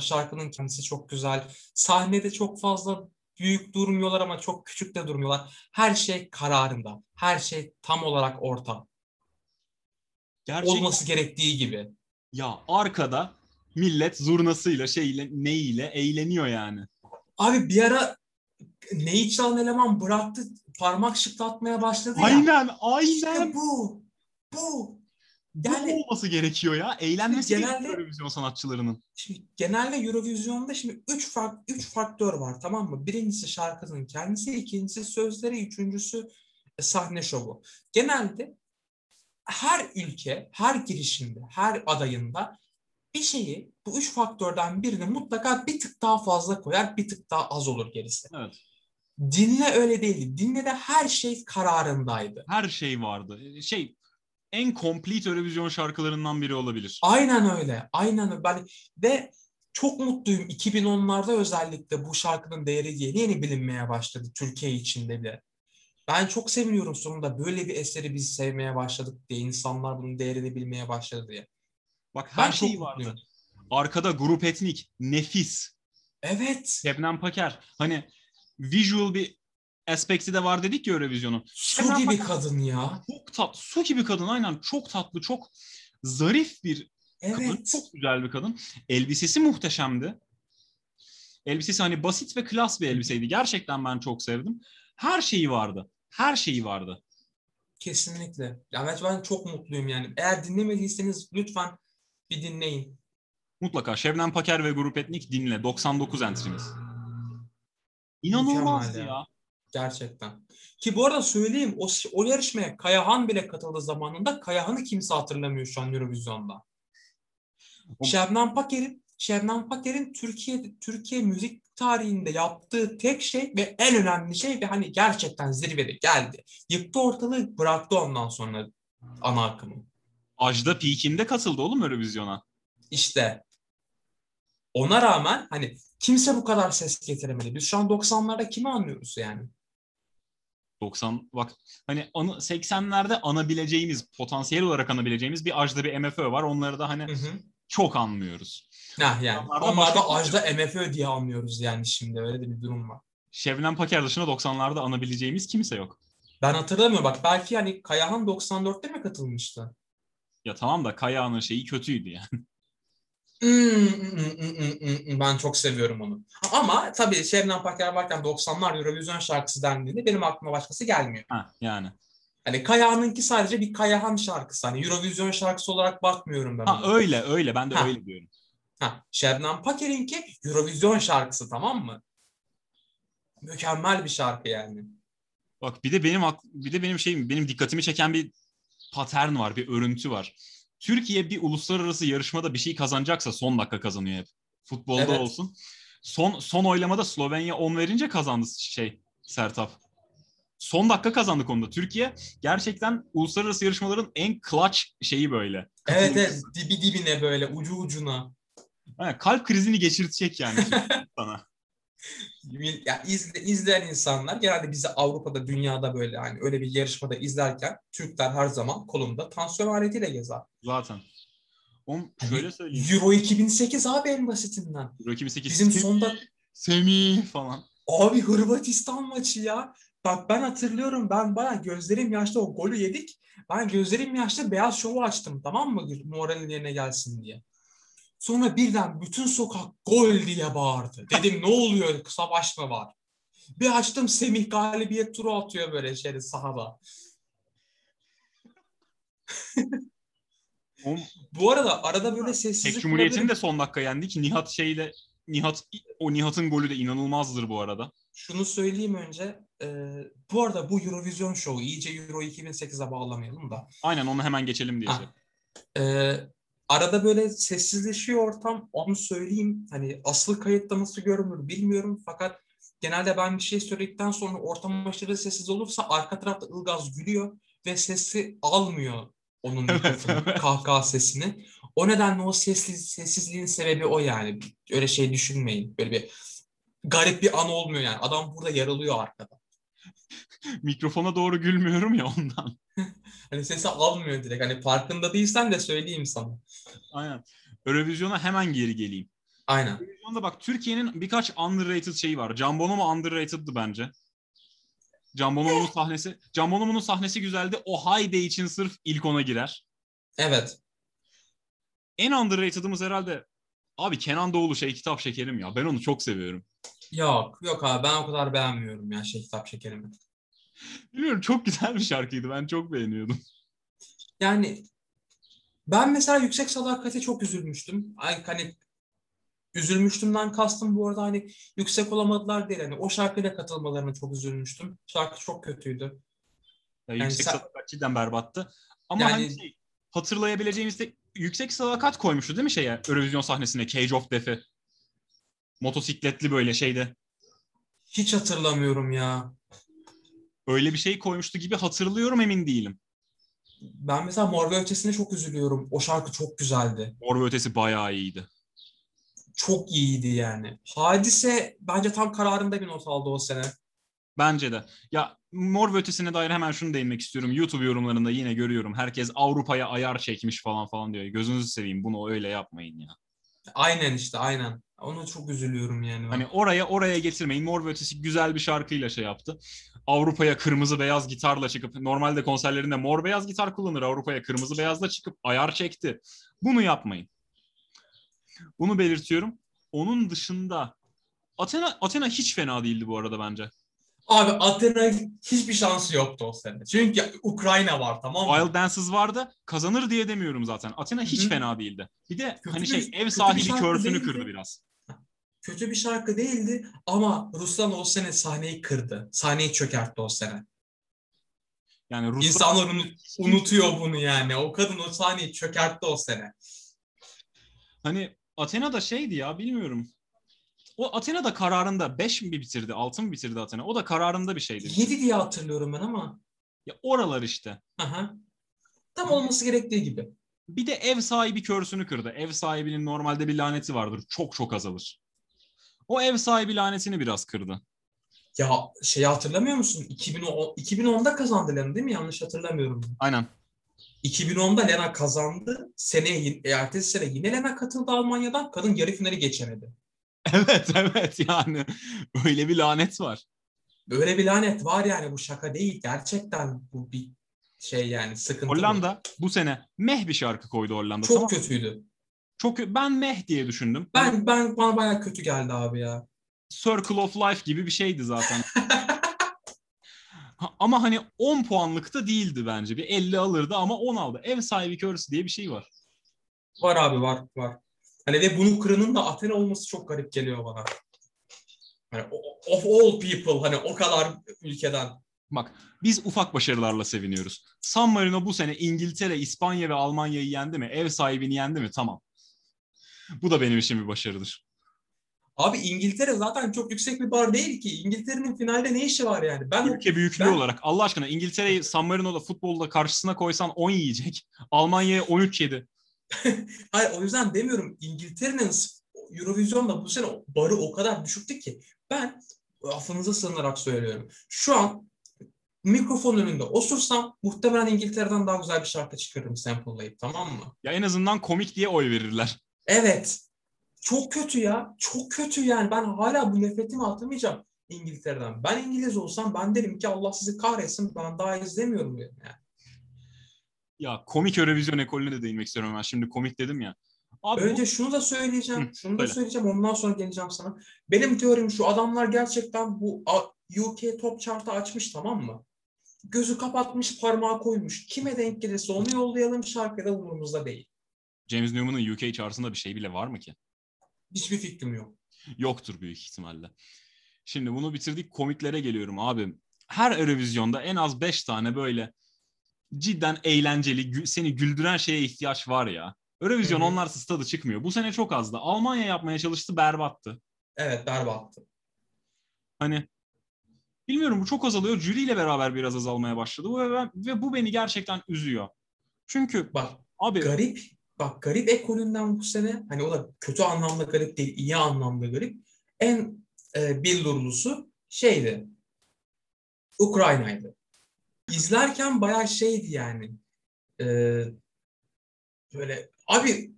şarkının kendisi çok güzel. Sahnede çok fazla büyük durmuyorlar ama çok küçük de durmuyorlar. Her şey kararında. Her şey tam olarak orta. Gerçekten... Olması gerektiği gibi. Ya arkada millet zurnasıyla şeyle neyiyle eğleniyor yani. Abi bir ara neyi çalan eleman bıraktı parmak şıklatmaya başladı ya. Aynen aynen. İşte bu. Bu. Yani, Bu olması gerekiyor ya. Eğlenmesi genelde, gerekiyor Eurovision sanatçılarının. Şimdi genelde Eurovision'da şimdi üç fark üç faktör var tamam mı? Birincisi şarkının kendisi, ikincisi sözleri, üçüncüsü e, sahne şovu. Genelde her ülke, her girişinde, her adayında bir şeyi bu üç faktörden birini mutlaka bir tık daha fazla koyar, bir tık daha az olur gerisi. Evet. Dinle öyle değildi. Dinle de her şey kararındaydı. Her şey vardı. Şey en complete Eurovision şarkılarından biri olabilir. Aynen öyle. Aynen öyle. Ben, ve çok mutluyum. 2010'larda özellikle bu şarkının değeri yeni yeni bilinmeye başladı Türkiye içinde bile. Ben çok seviniyorum sonunda böyle bir eseri biz sevmeye başladık diye. insanlar bunun değerini bilmeye başladı diye. Bak her Ben şey vardı. mutluyum. Arkada grup etnik, nefis. Evet. Şebnem Paker. Hani visual bir aspekti de var dedik ya Eurovision'un. Su Şebnem gibi Paker kadın ya. Çok tatlı. Su gibi kadın aynen. Çok tatlı, çok zarif bir kadın. Evet. Çok güzel bir kadın. Elbisesi muhteşemdi. Elbisesi hani basit ve klas bir elbiseydi. Gerçekten ben çok sevdim. Her şeyi vardı. Her şeyi vardı. Kesinlikle. Ya ben çok mutluyum yani. Eğer dinlemediyseniz lütfen bir dinleyin. Mutlaka Şebnem Paker ve Grup Etnik dinle. 99 entrimiz. Mükemmel ya. ya. Gerçekten. Ki bu arada söyleyeyim o, o yarışmaya Kayahan bile katıldı zamanında. Kayahan'ı kimse hatırlamıyor şu an Eurovision'da. O- Şebnem Paker'in Şebnem Paker'in Türkiye Türkiye müzik tarihinde yaptığı tek şey ve en önemli şey ve hani gerçekten zirvede geldi. Yıktı ortalığı bıraktı ondan sonra ana akımı. Ajda Peak'inde katıldı oğlum Eurovision'a. İşte ona rağmen hani kimse bu kadar ses getiremedi. Biz şu an 90'larda kimi anlıyoruz yani? 90 bak hani anı, 80'lerde anabileceğimiz potansiyel olarak anabileceğimiz bir Ajda bir MFÖ var. Onları da hani Hı hı. çok anlıyoruz. Heh, yani. Onlarda Onlar da başka- Ajda MFÖ diye anlıyoruz yani şimdi öyle de bir durum var. Şebnem Paker dışında 90'larda anabileceğimiz kimse yok. Ben hatırlamıyorum bak belki hani Kayahan 94'te mi katılmıştı? Ya tamam da Kaya'nın şeyi kötüydü yani. Ben çok seviyorum onu. Ama tabii Şebnem Paker varken 90'lar Eurovision şarkısı dendiğinde benim aklıma başkası gelmiyor. Ha yani. Hani Kayahan'ınki sadece bir Kayahan şarkısı. Hani Eurovision şarkısı olarak bakmıyorum ben Ha ona. öyle öyle ben de Ha. öyle diyorum. Ha, Şebnem Paker'inki Eurovision şarkısı tamam mı? Mükemmel bir şarkı yani. Bak bir de benim bir de benim şeyim benim dikkatimi çeken bir patern var, bir örüntü var. Türkiye bir uluslararası yarışmada bir şey kazanacaksa son dakika kazanıyor hep. Futbolda Evet. olsun. Son son oylamada Slovenya 10 verince kazandı şey Sertap. Son dakika kazandı konuda. Türkiye gerçekten uluslararası yarışmaların en clutch şeyi böyle. Evet evet dibi dibine böyle ucu ucuna. Ha, kalp krizini geçirtecek yani sana. Ya izle, izleyen insanlar genelde bizi Avrupa'da, dünyada böyle hani öyle bir yarışmada izlerken Türkler her zaman kolunda tansiyon aletiyle gezer. Zaten. Oğlum şöyle söyleyeyim. Euro 2008 abi en basitinden. Euro 2008 Bizim Semih, sonda Semih falan. abi Hırvatistan maçı ya. Bak ben hatırlıyorum ben baya gözlerim yaşlı o golü yedik. Ben gözlerim yaşlı beyaz şovu açtım tamam mı moralin yerine gelsin diye. Sonra birden bütün sokak gol diye bağırdı. Dedim ne oluyor savaş mı var? Bir açtım Semih galibiyet turu atıyor böyle şeyde sahada. Bu arada arada böyle Tek sessizlik Cumhuriyet'ini olabilir. de son dakika yendik. Nihat şeyle Nihat o Nihat'ın golü de inanılmazdır bu arada. Şunu söyleyeyim önce. e, bu arada bu Eurovision Show iyice Euro 2008'e bağlamayalım da. Aynen onu hemen geçelim diye. Ha. E, arada böyle sessizleşiyor ortam. Onu söyleyeyim. Hani asıl kayıtta nasıl görünür bilmiyorum. Fakat genelde ben bir şey söyledikten sonra ortam aşırı sessiz olursa arka tarafta Ilgaz gülüyor ve sesi almıyor onun mikrofonu, kahkaha sesini. O nedenle o sessiz, sessizliğin sebebi o yani. Öyle şey düşünmeyin. Böyle bir garip bir an olmuyor yani. Adam burada yaralıyor arkada. Mikrofona doğru gülmüyorum ya ondan. Hani sesi almıyor direkt. Hani farkında değilsen de söyleyeyim sana. Aynen. Eurovision'a hemen geri geleyim. Aynen. Eurovision'da bak Türkiye'nin birkaç underrated şeyi var. Can Bonomo underrated'dı bence. Can Bonomo'nun sahnesi, Can Bonomo'nun sahnesi güzeldi. O Hayde için sırf ilk ona girer. Evet. En underrated'ımız herhalde abi Kenan Doğulu şey kitap şekerim ya. Ben onu çok seviyorum. Yok. Yok abi ben o kadar beğenmiyorum ya şey kitap şekerimi. Bilmiyorum çok güzel bir şarkıydı. Ben çok beğeniyordum. Yani ben mesela Yüksek Sadakat'e çok üzülmüştüm. Ay, hani üzülmüştümden kastım bu arada hani yüksek olamadılar değil. Hani o şarkıyla katılmalarına çok üzülmüştüm. Şarkı çok kötüydü. Ya Yani yüksek sen- sadakat cidden berbattı. Ama Yani- hani şey, hatırlayabileceğimiz de yüksek sadakat koymuştu değil mi şeye Eurovision sahnesine Cage of Death'i? Motosikletli böyle şeyde. Hiç hatırlamıyorum ya. Öyle bir şey koymuştu gibi hatırlıyorum emin değilim. Ben mesela Mor ve Ötesi'ne çok üzülüyorum. O şarkı çok güzeldi. Mor ve Ötesi bayağı iyiydi. çok iyiydi yani. Hadise bence tam kararında bir not aldı o sene. Bence de. Ya Mor ve Ötesi'ne dair hemen şunu değinmek istiyorum. YouTube yorumlarında yine görüyorum. Herkes Avrupa'ya ayar çekmiş falan falan diyor. Gözünüzü seveyim bunu öyle yapmayın ya. Aynen işte aynen. Ona çok üzülüyorum yani. ben. Hani oraya oraya getirmeyin. Mor ve Ötesi güzel bir şarkıyla şey yaptı. Avrupa'ya kırmızı beyaz gitarla çıkıp normalde konserlerinde mor beyaz gitar kullanır. Avrupa'ya kırmızı beyazla çıkıp ayar çekti. Bunu yapmayın. Bunu belirtiyorum. Onun dışında Athena Athena hiç fena değildi bu arada bence. Abi Athena hiçbir şansı yoktu o sene. Çünkü Ukrayna var tamam mı? Wild Dances vardı. Kazanır diye demiyorum zaten. Athena hiç Hı fena değildi. Bir de Kötü hani bir- şey ev sahibi şarkı körsünü değildi. kırdı biraz. Kötü bir şarkı değildi ama Ruslan o sene sahneyi kırdı. Sahneyi çökertti o sene. Yani Ruslar İnsanlar unu- unutuyor bunu yani. O kadın o sahneyi çökertti o sene. hani Athena da şeydi ya bilmiyorum. O Athena da kararında 5 mi bitirdi, 6 mı bitirdi Athena? O da kararında bir şeydi. 7 diye hatırlıyorum ben ama. Ya oralar işte. Aha. Tam olması gerektiği gibi. Bir de ev sahibi körsünü kırdı. Ev sahibinin normalde bir laneti vardır. Çok çok azalır. O ev sahibi lanetini biraz kırdı. Ya şeyi hatırlamıyor musun? 2010, 2010'da kazandı Lena değil mi? Yanlış hatırlamıyorum. Aynen. 2010'da Lena kazandı. Seneye, ertesi sene yine Lena katıldı Almanya'dan. Kadın yarı finali geçemedi. Evet evet yani öyle bir lanet var. Böyle bir lanet var yani bu şaka değil. Gerçekten bu bir şey yani sıkıntı. Hollanda bu sene meh bir şarkı koydu Hollanda. çok Tamam. kötüydü. Çok ben meh diye düşündüm. Ben ben bana bayağı kötü geldi abi ya. Circle of Life gibi bir şeydi zaten. Ama hani 10 puanlık da değildi bence. Bir 50 alırdı ama 10 aldı. Ev sahibi körüsü diye bir şey var. Var abi var var. Hani ve bunu kıranın da Athena olması çok garip geliyor bana. Hani of all people hani o kadar ülkeden. Bak biz ufak başarılarla seviniyoruz. San Marino bu sene İngiltere, İspanya ve Almanya'yı yendi mi? Ev sahibini yendi mi? Tamam. Bu da benim için bir başarıdır. Abi İngiltere zaten çok yüksek bir bar değil ki. İngiltere'nin finalde ne işi var yani? Ben Ülke büyüklüğü ben- olarak Allah aşkına İngiltere'yi San Marino'da futbolda karşısına koysan 10 yiyecek. Almanya'ya 13 yedi. hayır o yüzden demiyorum. İngiltere'nin Eurovision'da bu sene barı o kadar düşüktü ki. Ben affınıza sığınarak söylüyorum. Şu an mikrofon önünde osursam muhtemelen İngiltere'den daha güzel bir şarkı çıkarırım sample'layıp tamam mı? Ya en azından komik diye oy verirler. Evet. Çok kötü ya. Çok kötü yani. Ben hala bu nefretimi atamayacağım İngiltere'den. Ben İngiliz olsam ben derim ki Allah sizi kahretsin. Ben daha izlemiyorum derim yani. Ya komik Eurovision ekolüne de değinmek istiyorum ben. Şimdi komik dedim ya. Abi bu- Önce şunu da söyleyeceğim. Hı, şunu da söyle. söyleyeceğim. Ondan sonra geleceğim sana. Benim teorim şu. Adamlar gerçekten bu UK Top Chart'ı açmış tamam mı? Gözü kapatmış, parmağı koymuş. Kime denk gelirse onu yollayalım. Şarkı da umurumuzda değil. James Newman'ın UK chartında bir şey bile var mı ki? Hiçbir fikrim yok. Yoktur büyük ihtimalle. Şimdi bunu bitirdik komiklere geliyorum abi. Her Eurovision'da en az 5 tane böyle cidden eğlenceli, seni güldüren şeye ihtiyaç var ya. Eurovision onlarsız tadı çıkmıyor. Bu sene çok azdı. Almanya yapmaya çalıştı berbattı. Evet berbattı. Hani bilmiyorum bu çok azalıyor. Jüriyle beraber biraz azalmaya başladı. Ve, ben- ve bu beni gerçekten üzüyor. Çünkü Bak abi garip bak garip ekolünden bu sene hani o da kötü anlamda garip değil iyi anlamda garip en e, billurlusu şeydi Ukrayna'ydı. İzlerken bayağı şeydi yani e, böyle abi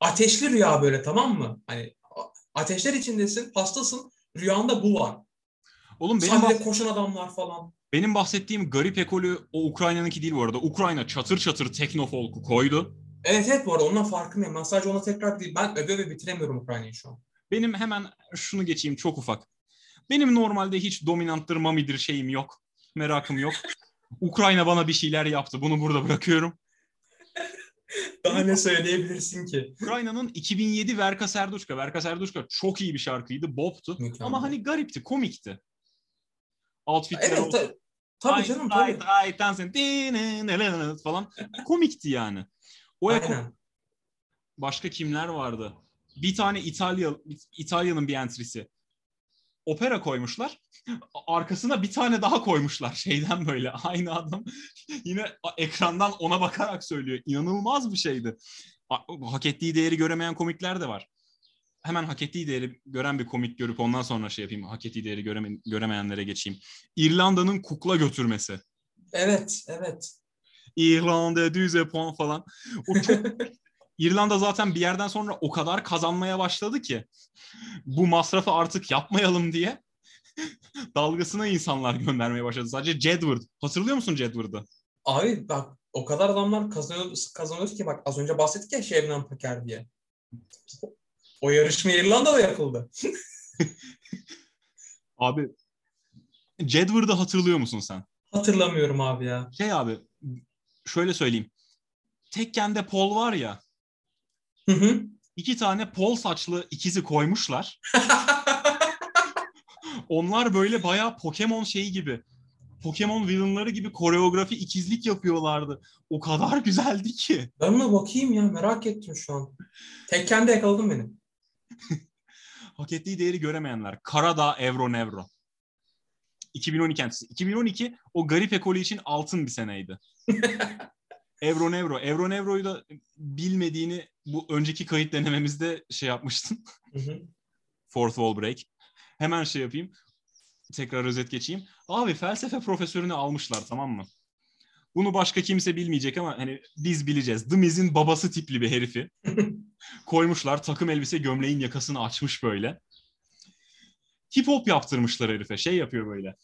ateşli rüya böyle tamam mı? Hani ateşler içindesin hastasın rüyanda bu var. oğlum benim Sahnede bahs- koşan adamlar falan. benim bahsettiğim garip ekolü o Ukrayna'nınki değil bu arada. Ukrayna çatır çatır teknofolku koydu. Evet evet bu arada ondan farkındayım. Ben sadece ona tekrar değil. Ben öve öve bitiremiyorum Ukrayna'yı şu an. Benim hemen şunu geçeyim çok ufak. Benim normalde hiç dominanttır, mamidir şeyim yok. Merakım yok. Ukrayna bana bir şeyler yaptı. Bunu burada bırakıyorum. Daha ne söyleyebilirsin ki? Ukrayna'nın 2007 Verka Serduşka. Verka Serduşka çok iyi bir şarkıydı. Bob'tu. Mükemmel. Ama hani garipti, komikti. Outfitler Evet olsun. ta- tabii Ay, canım ay, tabii. ay, dancing, dinenenenen falan. Komikti yani. O Aynen. başka kimler vardı? Bir tane İtalya İtalya'nın bir entrisi. Opera koymuşlar. Arkasına bir tane daha koymuşlar şeyden böyle. Aynı adam yine ekrandan ona bakarak söylüyor. İnanılmaz bir şeydi. Hak ettiği değeri göremeyen komikler de var. hemen hak ettiği değeri gören bir komik görüp ondan sonra şey yapayım. Hak ettiği değeri göreme, göremeyenlere geçeyim. İrlanda'nın kukla götürmesi. Evet, evet. İrlanda düze puan falan. O çok İrlanda zaten bir yerden sonra o kadar kazanmaya başladı ki bu masrafı artık yapmayalım diye dalgasına insanlar göndermeye başladı. Sadece Jedward. Hatırlıyor musun Jedward'ı? Abi bak o kadar adamlar kazanıyor, kazanıyor ki bak az önce bahsettik ya Şebnem Paker diye. O yarışma İrlanda'da yapıldı. Abi Jedward'ı hatırlıyor musun sen? Hatırlamıyorum abi ya. Şey abi şöyle söyleyeyim. Tekken'de Pol var ya. Hı hı. iki tane pol saçlı ikizi koymuşlar. Onlar böyle bayağı Pokemon şeyi gibi. Pokemon villainları gibi koreografi ikizlik yapıyorlardı. O kadar güzeldi ki. ben ona bakayım ya merak ettim şu an. Tekken'de yakaladın beni. Hak ettiği değeri göremeyenler. Karadağ Evro Nevro. 2012 entisi. 2012 o garip ekolü için altın bir seneydi. Evro Nevro. Evro Nevro'yu da bilmediğini bu önceki kayıt denememizde şey yapmıştın. Hı hı. Fourth wall break. Hemen şey yapayım. Tekrar özet geçeyim. Abi felsefe profesörünü almışlar tamam mı? Bunu başka kimse bilmeyecek ama hani biz bileceğiz. The Miz'in babası tipli bir herifi. Koymuşlar takım elbise gömleğin yakasını açmış böyle. Hip hop yaptırmışlar herife. Şey yapıyor böyle.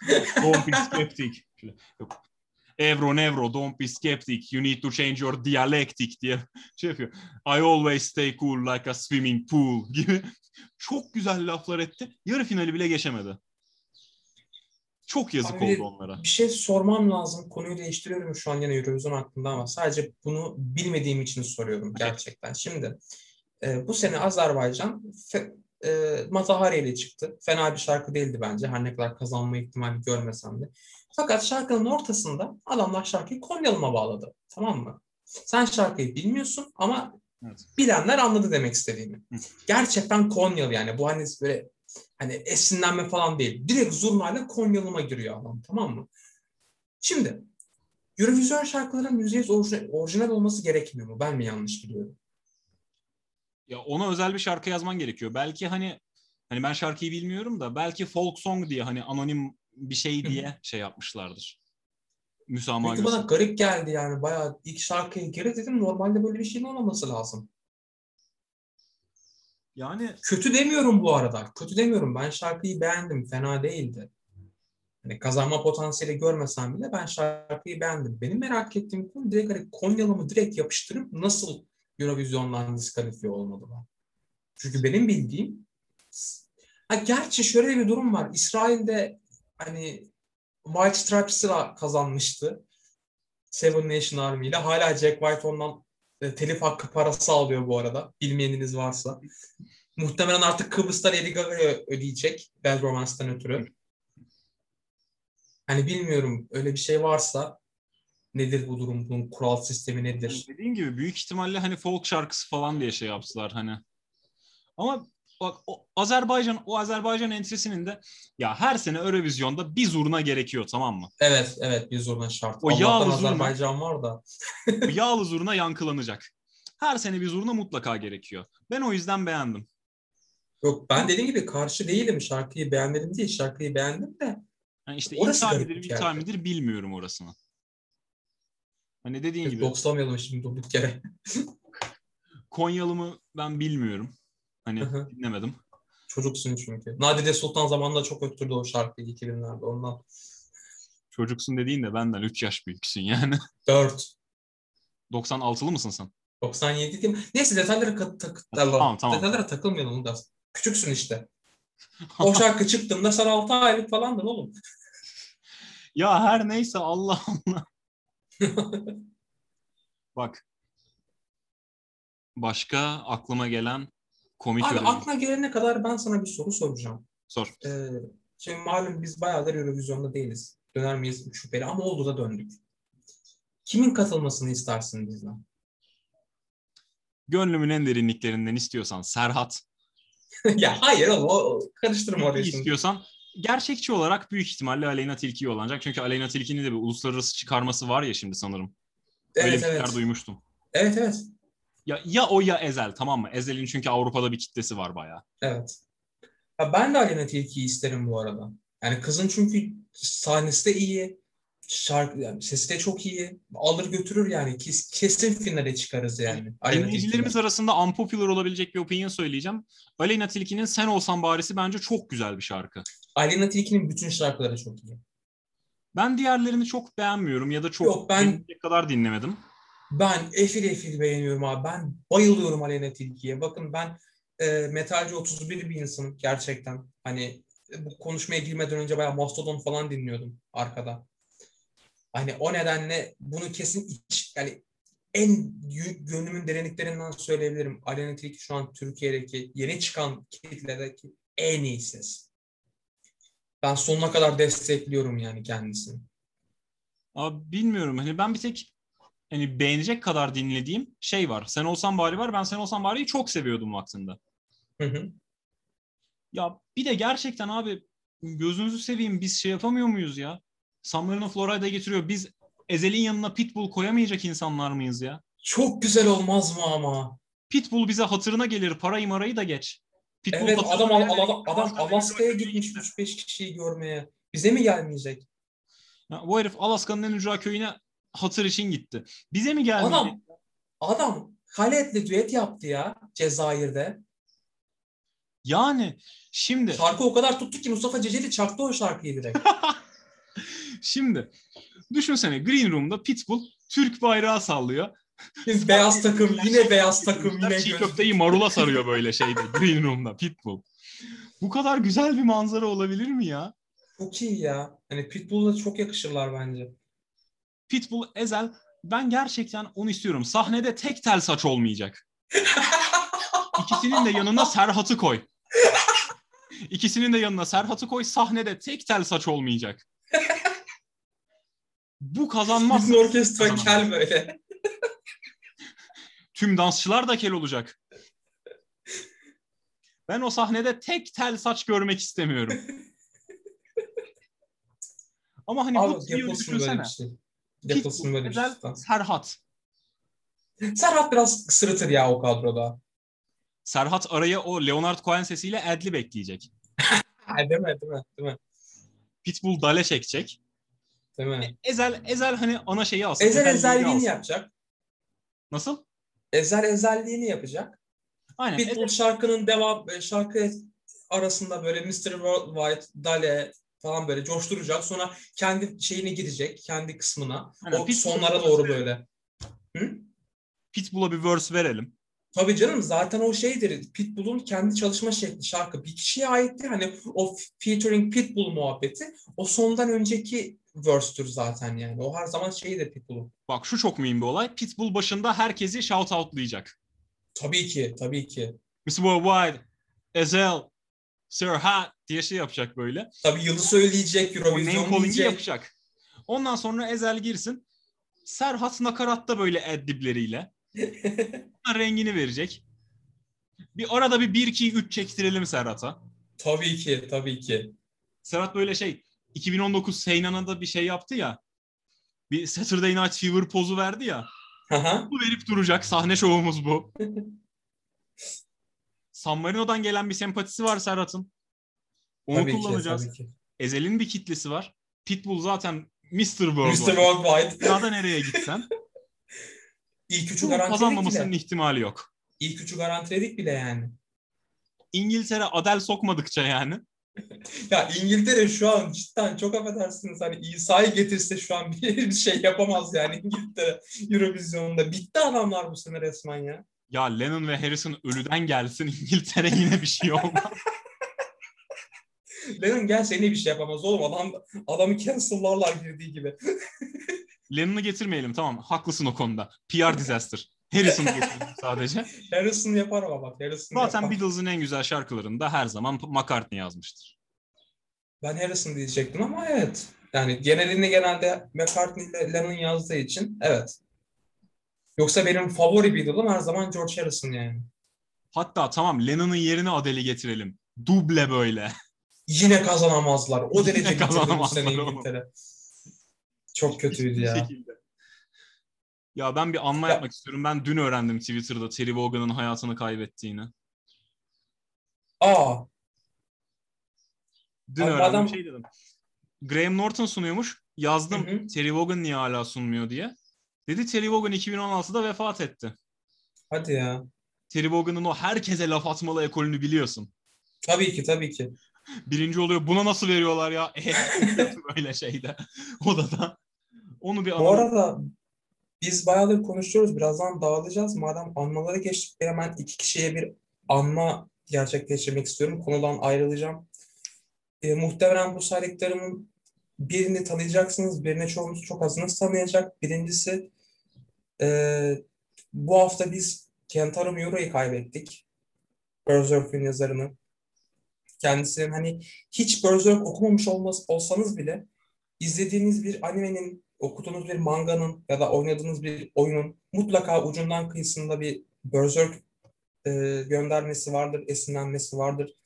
Don't be skeptic. Yok. Evro nevro don't be skeptic. You need to change your dialectic diye şey yapıyor. I always stay cool like a swimming pool gibi çok güzel laflar etti. Yarı finali bile geçemedi. Çok yazık Abi, oldu onlara. Bir şey sormam lazım. Konuyu değiştiriyorum şu an yine Eurovision hakkında ama sadece bunu bilmediğim için soruyorum gerçekten. Şimdi e, bu sene Azerbaycan fe, e, Matahari ile çıktı. Fena bir şarkı değildi bence. Her ne kadar kazanma ihtimali görmesem de. Fakat şarkının ortasında adamlar şarkıyı Konyalı'ma bağladı. Tamam mı? Sen şarkıyı bilmiyorsun ama Evet. bilenler anladı demek istediğimi. Gerçekten Konyalı yani. Bu hani böyle hani esinlenme falan değil. Direkt zurnayla Konyalı'ma giriyor adam. Tamam mı? Şimdi Eurovision şarkıların %100 orijinal, orijinal olması gerekmiyor mu? Ben mi yanlış biliyorum? Ya ona özel bir şarkı yazman gerekiyor. Belki hani hani ben şarkıyı bilmiyorum da belki folk song diye hani anonim bir şey diye şey yapmışlardır. Müsamaha Çünkü bana garip geldi yani. Bayağı ilk şarkıya gir dedim. Normalde böyle bir şeyin olmaması lazım. Yani Kötü demiyorum bu arada. Kötü demiyorum. Ben şarkıyı beğendim. Fena değildi. Hani kazanma potansiyeli görmesem bile ben şarkıyı beğendim. Benim merak ettiğim konu direkt hani Konyalı'mı direkt yapıştırıp nasıl Eurovision'dan diskalifiye olmadılar. Çünkü benim bildiğim ha, gerçi şöyle bir durum var. İsrail'de hani White Stripes'la kazanmıştı. Seven Nation Army ile. Hala Jack White ondan e, telif hakkı parası alıyor bu arada. Bilmeyeniniz varsa. Muhtemelen artık Kıbrıs'ta Lady Gaga'ya ödeyecek. Bad Romance'dan ötürü. Hani bilmiyorum öyle bir şey varsa nedir bu durum? Bunun kural sistemi nedir? dediğin gibi büyük ihtimalle hani folk şarkısı falan diye şey yaptılar hani. Ama bak o Azerbaycan o Azerbaycan entrisinin de ya her sene Eurovision'da bir zurna gerekiyor tamam mı? Evet evet bir zurna şart. O Allah'tan yağlı zurna- Azerbaycan var da. Yağlı zurna yankılanacak. Her sene bir zurna mutlaka gerekiyor. Ben o yüzden beğendim. Yok ben dediğim gibi karşı değilim. Şarkıyı beğenmedim değil. Şarkıyı beğendim de Yani işte ithal midir, bir ithal midir bilmiyorum orasını. Hani dediğin gibi dokslamayalım şimdi durduk yere. Konyalı mı ben bilmiyorum. Hani dinlemedim. Çocuksun çünkü. Nadide Sultan zamanında çok öttürdü o şarkıyı 2000'lerde. Ondan Çocuksun dediğin de benden 3 yaş büyüksün yani. 4. 96'lı mısın sen? 97 değil mi? Neyse detaylara, ka- tak- Tamam, tamam. detaylara takılmayalım Ulgaz. Küçüksün işte. O şarkı çıktığında sen 6 aylık falandın oğlum. Ya her neyse Allah Allah. Bak. Başka aklıma gelen komik Abi yorum. aklına gelene kadar ben sana bir soru soracağım. Sor. Ee, şimdi malum biz bayağıdır Eurovision'da değiliz. Döner miyiz şüpheli ama oldu da döndük. Kimin katılmasını istersin bizden? Gönlümün en derinliklerinden istiyorsan Serhat. ya hayır oğlum o, karıştırma orayı istiyorsan gerçekçi olarak büyük ihtimalle Aleyna Tilki olacak. Çünkü Aleyna Tilki'nin de bir uluslararası çıkarması var ya şimdi sanırım. Öyle Evet şeyler evet. duymuştum. Evet evet. Ya, ya o ya Ezel tamam mı? Ezel'in çünkü Avrupa'da bir kitlesi var bayağı. Evet. Ya ben de Aleyna Tilki'yi isterim bu arada. Yani kızın çünkü sahnesi de iyi. Şarkı, yani sesi de çok iyi. Alır götürür yani. Kes, kesin finale çıkarız yani. Aleyna Dinleyicilerimiz arasında unpopular olabilecek bir opinion söyleyeceğim. Aleyna Tilki'nin Sen Olsan Barisi bence çok güzel bir şarkı. Aleyna Tilki'nin bütün şarkıları çok iyi. Ben diğerlerini çok beğenmiyorum ya da çok Yok, ben- kadar dinlemedim. Ben efil efil beğeniyorum abi. Ben bayılıyorum Aleyna Tilki'ye. Bakın ben e, Metalci 31 bir insanım gerçekten. Hani e, bu konuşmaya girmeden önce bayağı Mastodon falan dinliyordum arkada. Hani o nedenle bunu kesin iç, yani en gönlümün derinliklerinden söyleyebilirim. Aleyna Tilki şu an Türkiye'deki yeni çıkan kitledeki en iyi ses. Ben sonuna kadar destekliyorum yani kendisini. Abi bilmiyorum hani ben bir tek hani beğenecek kadar dinlediğim şey var. Sen Olsan Bari var. Ben Sen Olsan Bari'yi çok seviyordum vaktinde. Hı hı. Ya bir de gerçekten abi gözünüzü seveyim biz şey yapamıyor muyuz ya? San Marino Florida'ya getiriyor. Biz Ezel'in yanına Pitbull koyamayacak insanlar mıyız ya? Çok güzel olmaz mı ama? Pitbull bize hatırına gelir. Parayı marayı da geç. Pitbull Evet adam gelir. adam, adam Alaska'ya gitmiş 3-5 kişiyi görmeye. Bize mi gelmeyecek? Ya bu herif Alaska'nın en ücra köyüne hatır için gitti. Bize mi gelmedi? Adam adam Halet'le düet yaptı ya Cezayir'de. Yani şimdi Şarkı o kadar tuttu ki Mustafa Ceceli çaktı o şarkıyı direkt. şimdi düşünsene Green Room'da Pitbull Türk bayrağı sallıyor. Şimdi beyaz takım yine beyaz takım yine Çiğ köfteyi marula sarıyor böyle şeyde Green Room'da Pitbull. Bu kadar güzel bir manzara olabilir mi ya? Çok iyi ya. Hani Pitbull'la çok yakışırlar bence. Pitbull, Ezel ben gerçekten onu istiyorum. Sahnede tek tel saç olmayacak. İkisinin de yanına Serhat'ı koy. İkisinin de yanına Serhat'ı koy. Sahnede tek tel saç olmayacak. Bu kazanmaz. Bütün orkestra kel böyle. Tüm dansçılar da kel olacak. Ben o sahnede tek tel saç görmek istemiyorum. Ama hani bu Abi böyle düşünsene. şey. Yapılsın Pitbull, böyle bir şey. Serhat. Serhat biraz sırıtır ya o kadroda. Serhat araya o Leonard Cohen sesiyle adlib ekleyecek. Ha, değil mi? Değil mi? Değil mi? Pitbull dale çekecek. Değil mi? Ezel Ezel hani ana şeyi alsın. Ezel ezelliğini yapacak. Nasıl? Ezel ezelliğini yapacak. Aynen. Pitbull Ezel- şarkının devam e, şarkı arasında böyle Mr. Worldwide, Dale falan böyle coşturacak. Sonra kendi şeyine girecek, kendi kısmına. Aynen, o sonlara doğru verelim. böyle. Hı? Pitbull'a bir verse verelim. Tabii canım zaten o şeydir. Pitbull'un kendi çalışma şekli şarkı bir kişiye aitti. Hani o featuring Pitbull muhabbeti o sondan önceki verse'tür zaten yani. O her zaman şeydir Pitbull'un. Bak şu çok mühim bir olay. Pitbull başında herkesi shout outlayacak. Tabii ki, tabii ki. Mr. Worldwide, Ezel, Serhat diye şey yapacak böyle. Tabii yılı söyleyecek, Eurovision diyecek. yapacak. Ondan sonra Ezel girsin. Serhat nakaratta böyle adlibleriyle. Ona rengini verecek. Bir arada bir 1 2 3 çektirelim Serhat'a. tabii ki, tabii ki. Serhat böyle şey 2019 Seynan'a da bir şey yaptı ya. Bir Saturday Night Fever pozu verdi ya. Aha. Bu verip duracak. Sahne şovumuz bu. San Marino'dan gelen bir sempatisi var Serhat'ın. Onu Tabii ki, kullanacağız. tabii ki. Ezel'in bir kitlesi var. Pitbull zaten Mr. World. Mr. Worldwide. Dünyada nereye gitsen İlk üçü garantiledik kazanmamasının bile. ihtimali yok. İlk üçü garantiledik bile yani. İngiltere Adel sokmadıkça yani. Ya İngiltere şu an cidden çok affedersiniz hani İsa'yı getirse şu an bir, şey yapamaz yani İngiltere Eurovision'da. Bitti adamlar bu sene resmen ya. Ya Lennon ve Harrison ölüden gelsin İngiltere yine bir şey olmaz. Lennon gelse yine bir şey yapamaz oğlum. Adam, adamı cancel'larlar girdiği gibi. Lennon'u getirmeyelim tamam haklısın o konuda. PR disaster. Harrison'u getirelim sadece. Harrison yapar ama bak Harrison Zaten yapar. Beatles'ın en güzel şarkılarında her zaman McCartney yazmıştır. Ben Harrison diyecektim ama evet. Yani genelinde genelde McCartney ile Lennon yazdığı için evet. Yoksa benim favori Beatles'ım her zaman George Harrison yani. Hatta tamam Lennon'ın yerine Adele'i getirelim. Duble böyle. Yine kazanamazlar. O derece bitirdi bu sene. İngiltere. Çok kötüydü ya. Ya ben bir anma Ya- yapmak istiyorum. Ben dün öğrendim Twitter'da Terry Vaughan'ın hayatını kaybettiğini. Aa, Dün Abi öğrendim adam- şey dedim. Graham Norton sunuyormuş. Yazdım Hı hı. Terry Vaughan niye hala sunmuyor diye. Dedi Terry Vaughan 2016'da vefat etti. hadi ya. Terry Vaughan'ın o herkese laf atmalı ekolünü biliyorsun. Tabii ki tabii ki. Birinci oluyor. Buna nasıl veriyorlar ya? Böyle şeyde. Odada. Onu bir Bu arada biz bayağıdır konuşuyoruz. Birazdan dağılacağız. Madem anmalara geçtik hemen iki kişiye bir anma gerçekleştirmek istiyorum. Konudan ayrılacağım. E, muhtemelen bu saydıklarımın birini tanıyacaksınız. Birine çoğunuz çok azınız tanıyacak. Birincisi e, bu hafta biz Kentaro Miura'yı kaybettik. Berserk'ün yazarını. Kendisinin hani hiç Berserk okumamış olmaz, olsanız bile izlediğiniz bir animenin, okuduğunuz bir manganın ya da oynadığınız bir oyunun mutlaka ucundan kıyısında bir Berserk e, göndermesi vardır, esinlenmesi vardır.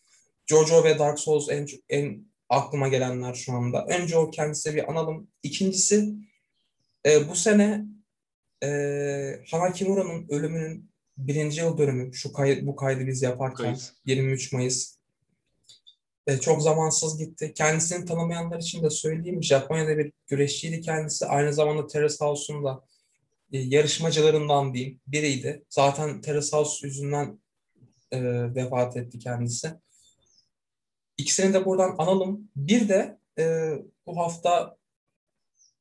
JoJo ve Dark Souls en, en aklıma gelenler şu anda. Önce o kendisi bir analım. İkincisi e, bu sene e, Hana Kimura'nın ölümünün birinci yıl dönümü. Şu kay, bu kaydı biz yaparken Kayıt. 23 Mayıs. E, çok zamansız gitti. Kendisini tanımayanlar için de söyleyeyim. Japonya'da bir güreşçiydi kendisi. Aynı zamanda Terrace House'un da e, yarışmacılarından diyeyim biriydi. Zaten Terrace House yüzünden e, vefat etti kendisi. İkisini de buradan analım. Bir de e, bu hafta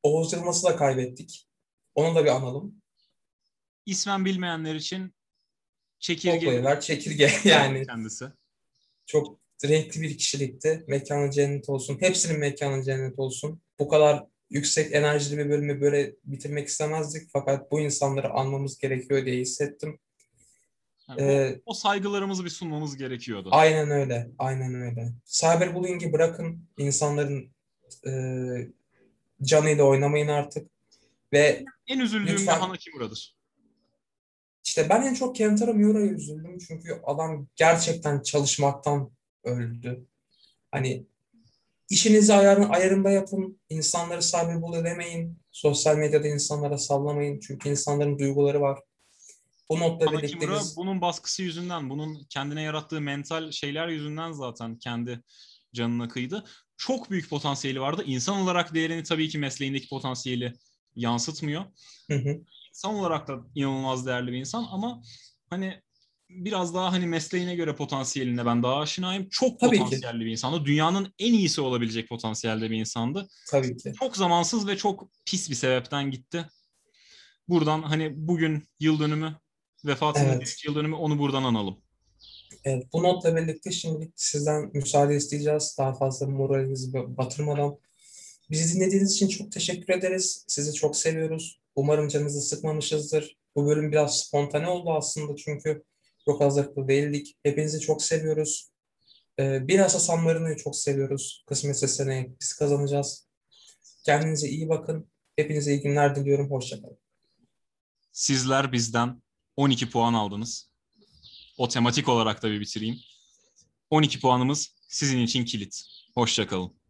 Oğuz Yılmaz'ı da kaybettik. Onu da bir analım. İsmen bilmeyenler için çekirge Toplayıver çekirge yani. kendisi. Çok renkli bir kişilikti. Mekanı cennet olsun. Hepsinin mekanı cennet olsun. Bu kadar yüksek enerjili bir bölümü böyle bitirmek istemezdik. Fakat bu insanları anmamız gerekiyor diye hissettim. Yani Ee, o, o saygılarımızı bir sunmamız gerekiyordu. aynen öyle. Aynen öyle. Cyberbullying'i bırakın. insanların e, canıyla oynamayın artık. Ve En üzüldüğüm Lütfen. Hana Kimura'dır. işte ben en çok Kentaro Miura'ya üzüldüm. Çünkü adam gerçekten çalışmaktan öldü. Hani işinizi ayarın, ayarında yapın. İnsanları cyberbully demeyin. Sosyal medyada insanlara sallamayın. Çünkü insanların duyguları var. Bu notla Hana birlikte Kimura biz... bunun baskısı yüzünden, bunun kendine yarattığı mental şeyler yüzünden zaten kendi canına kıydı. Çok büyük potansiyeli vardı. İnsan olarak değerini tabii ki mesleğindeki potansiyeli yansıtmıyor. Hı hı. İnsan olarak da inanılmaz değerli bir insan ama hani biraz daha hani mesleğine göre potansiyeline ben daha aşinayım. Çok Tabii ki. potansiyelli bir insandı. Dünyanın en iyisi olabilecek potansiyelde bir insandı. Tabii ki. Çok zamansız ve çok pis bir sebepten gitti. Buradan hani bugün yıl dönümü, vefatının Evet. yıl dönümü onu buradan analım. Evet, bu notla birlikte şimdi sizden müsaade isteyeceğiz. Daha fazla moralinizi batırmadan. Bizi dinlediğiniz için çok teşekkür ederiz. Sizi çok seviyoruz. Umarım canınızı sıkmamışızdır. Bu bölüm biraz spontane oldu aslında çünkü çok hazırlıklı değildik. Hepinizi çok seviyoruz. Ee, bilhassa San Marino'yu çok seviyoruz. Kısmetse seneye biz kazanacağız. Kendinize iyi bakın. Hepinize iyi günler diliyorum. Hoşçakalın. Sizler bizden 12 puan aldınız. O tematik olarak da bir bitireyim. 12 puanımız sizin için kilit. Hoşçakalın.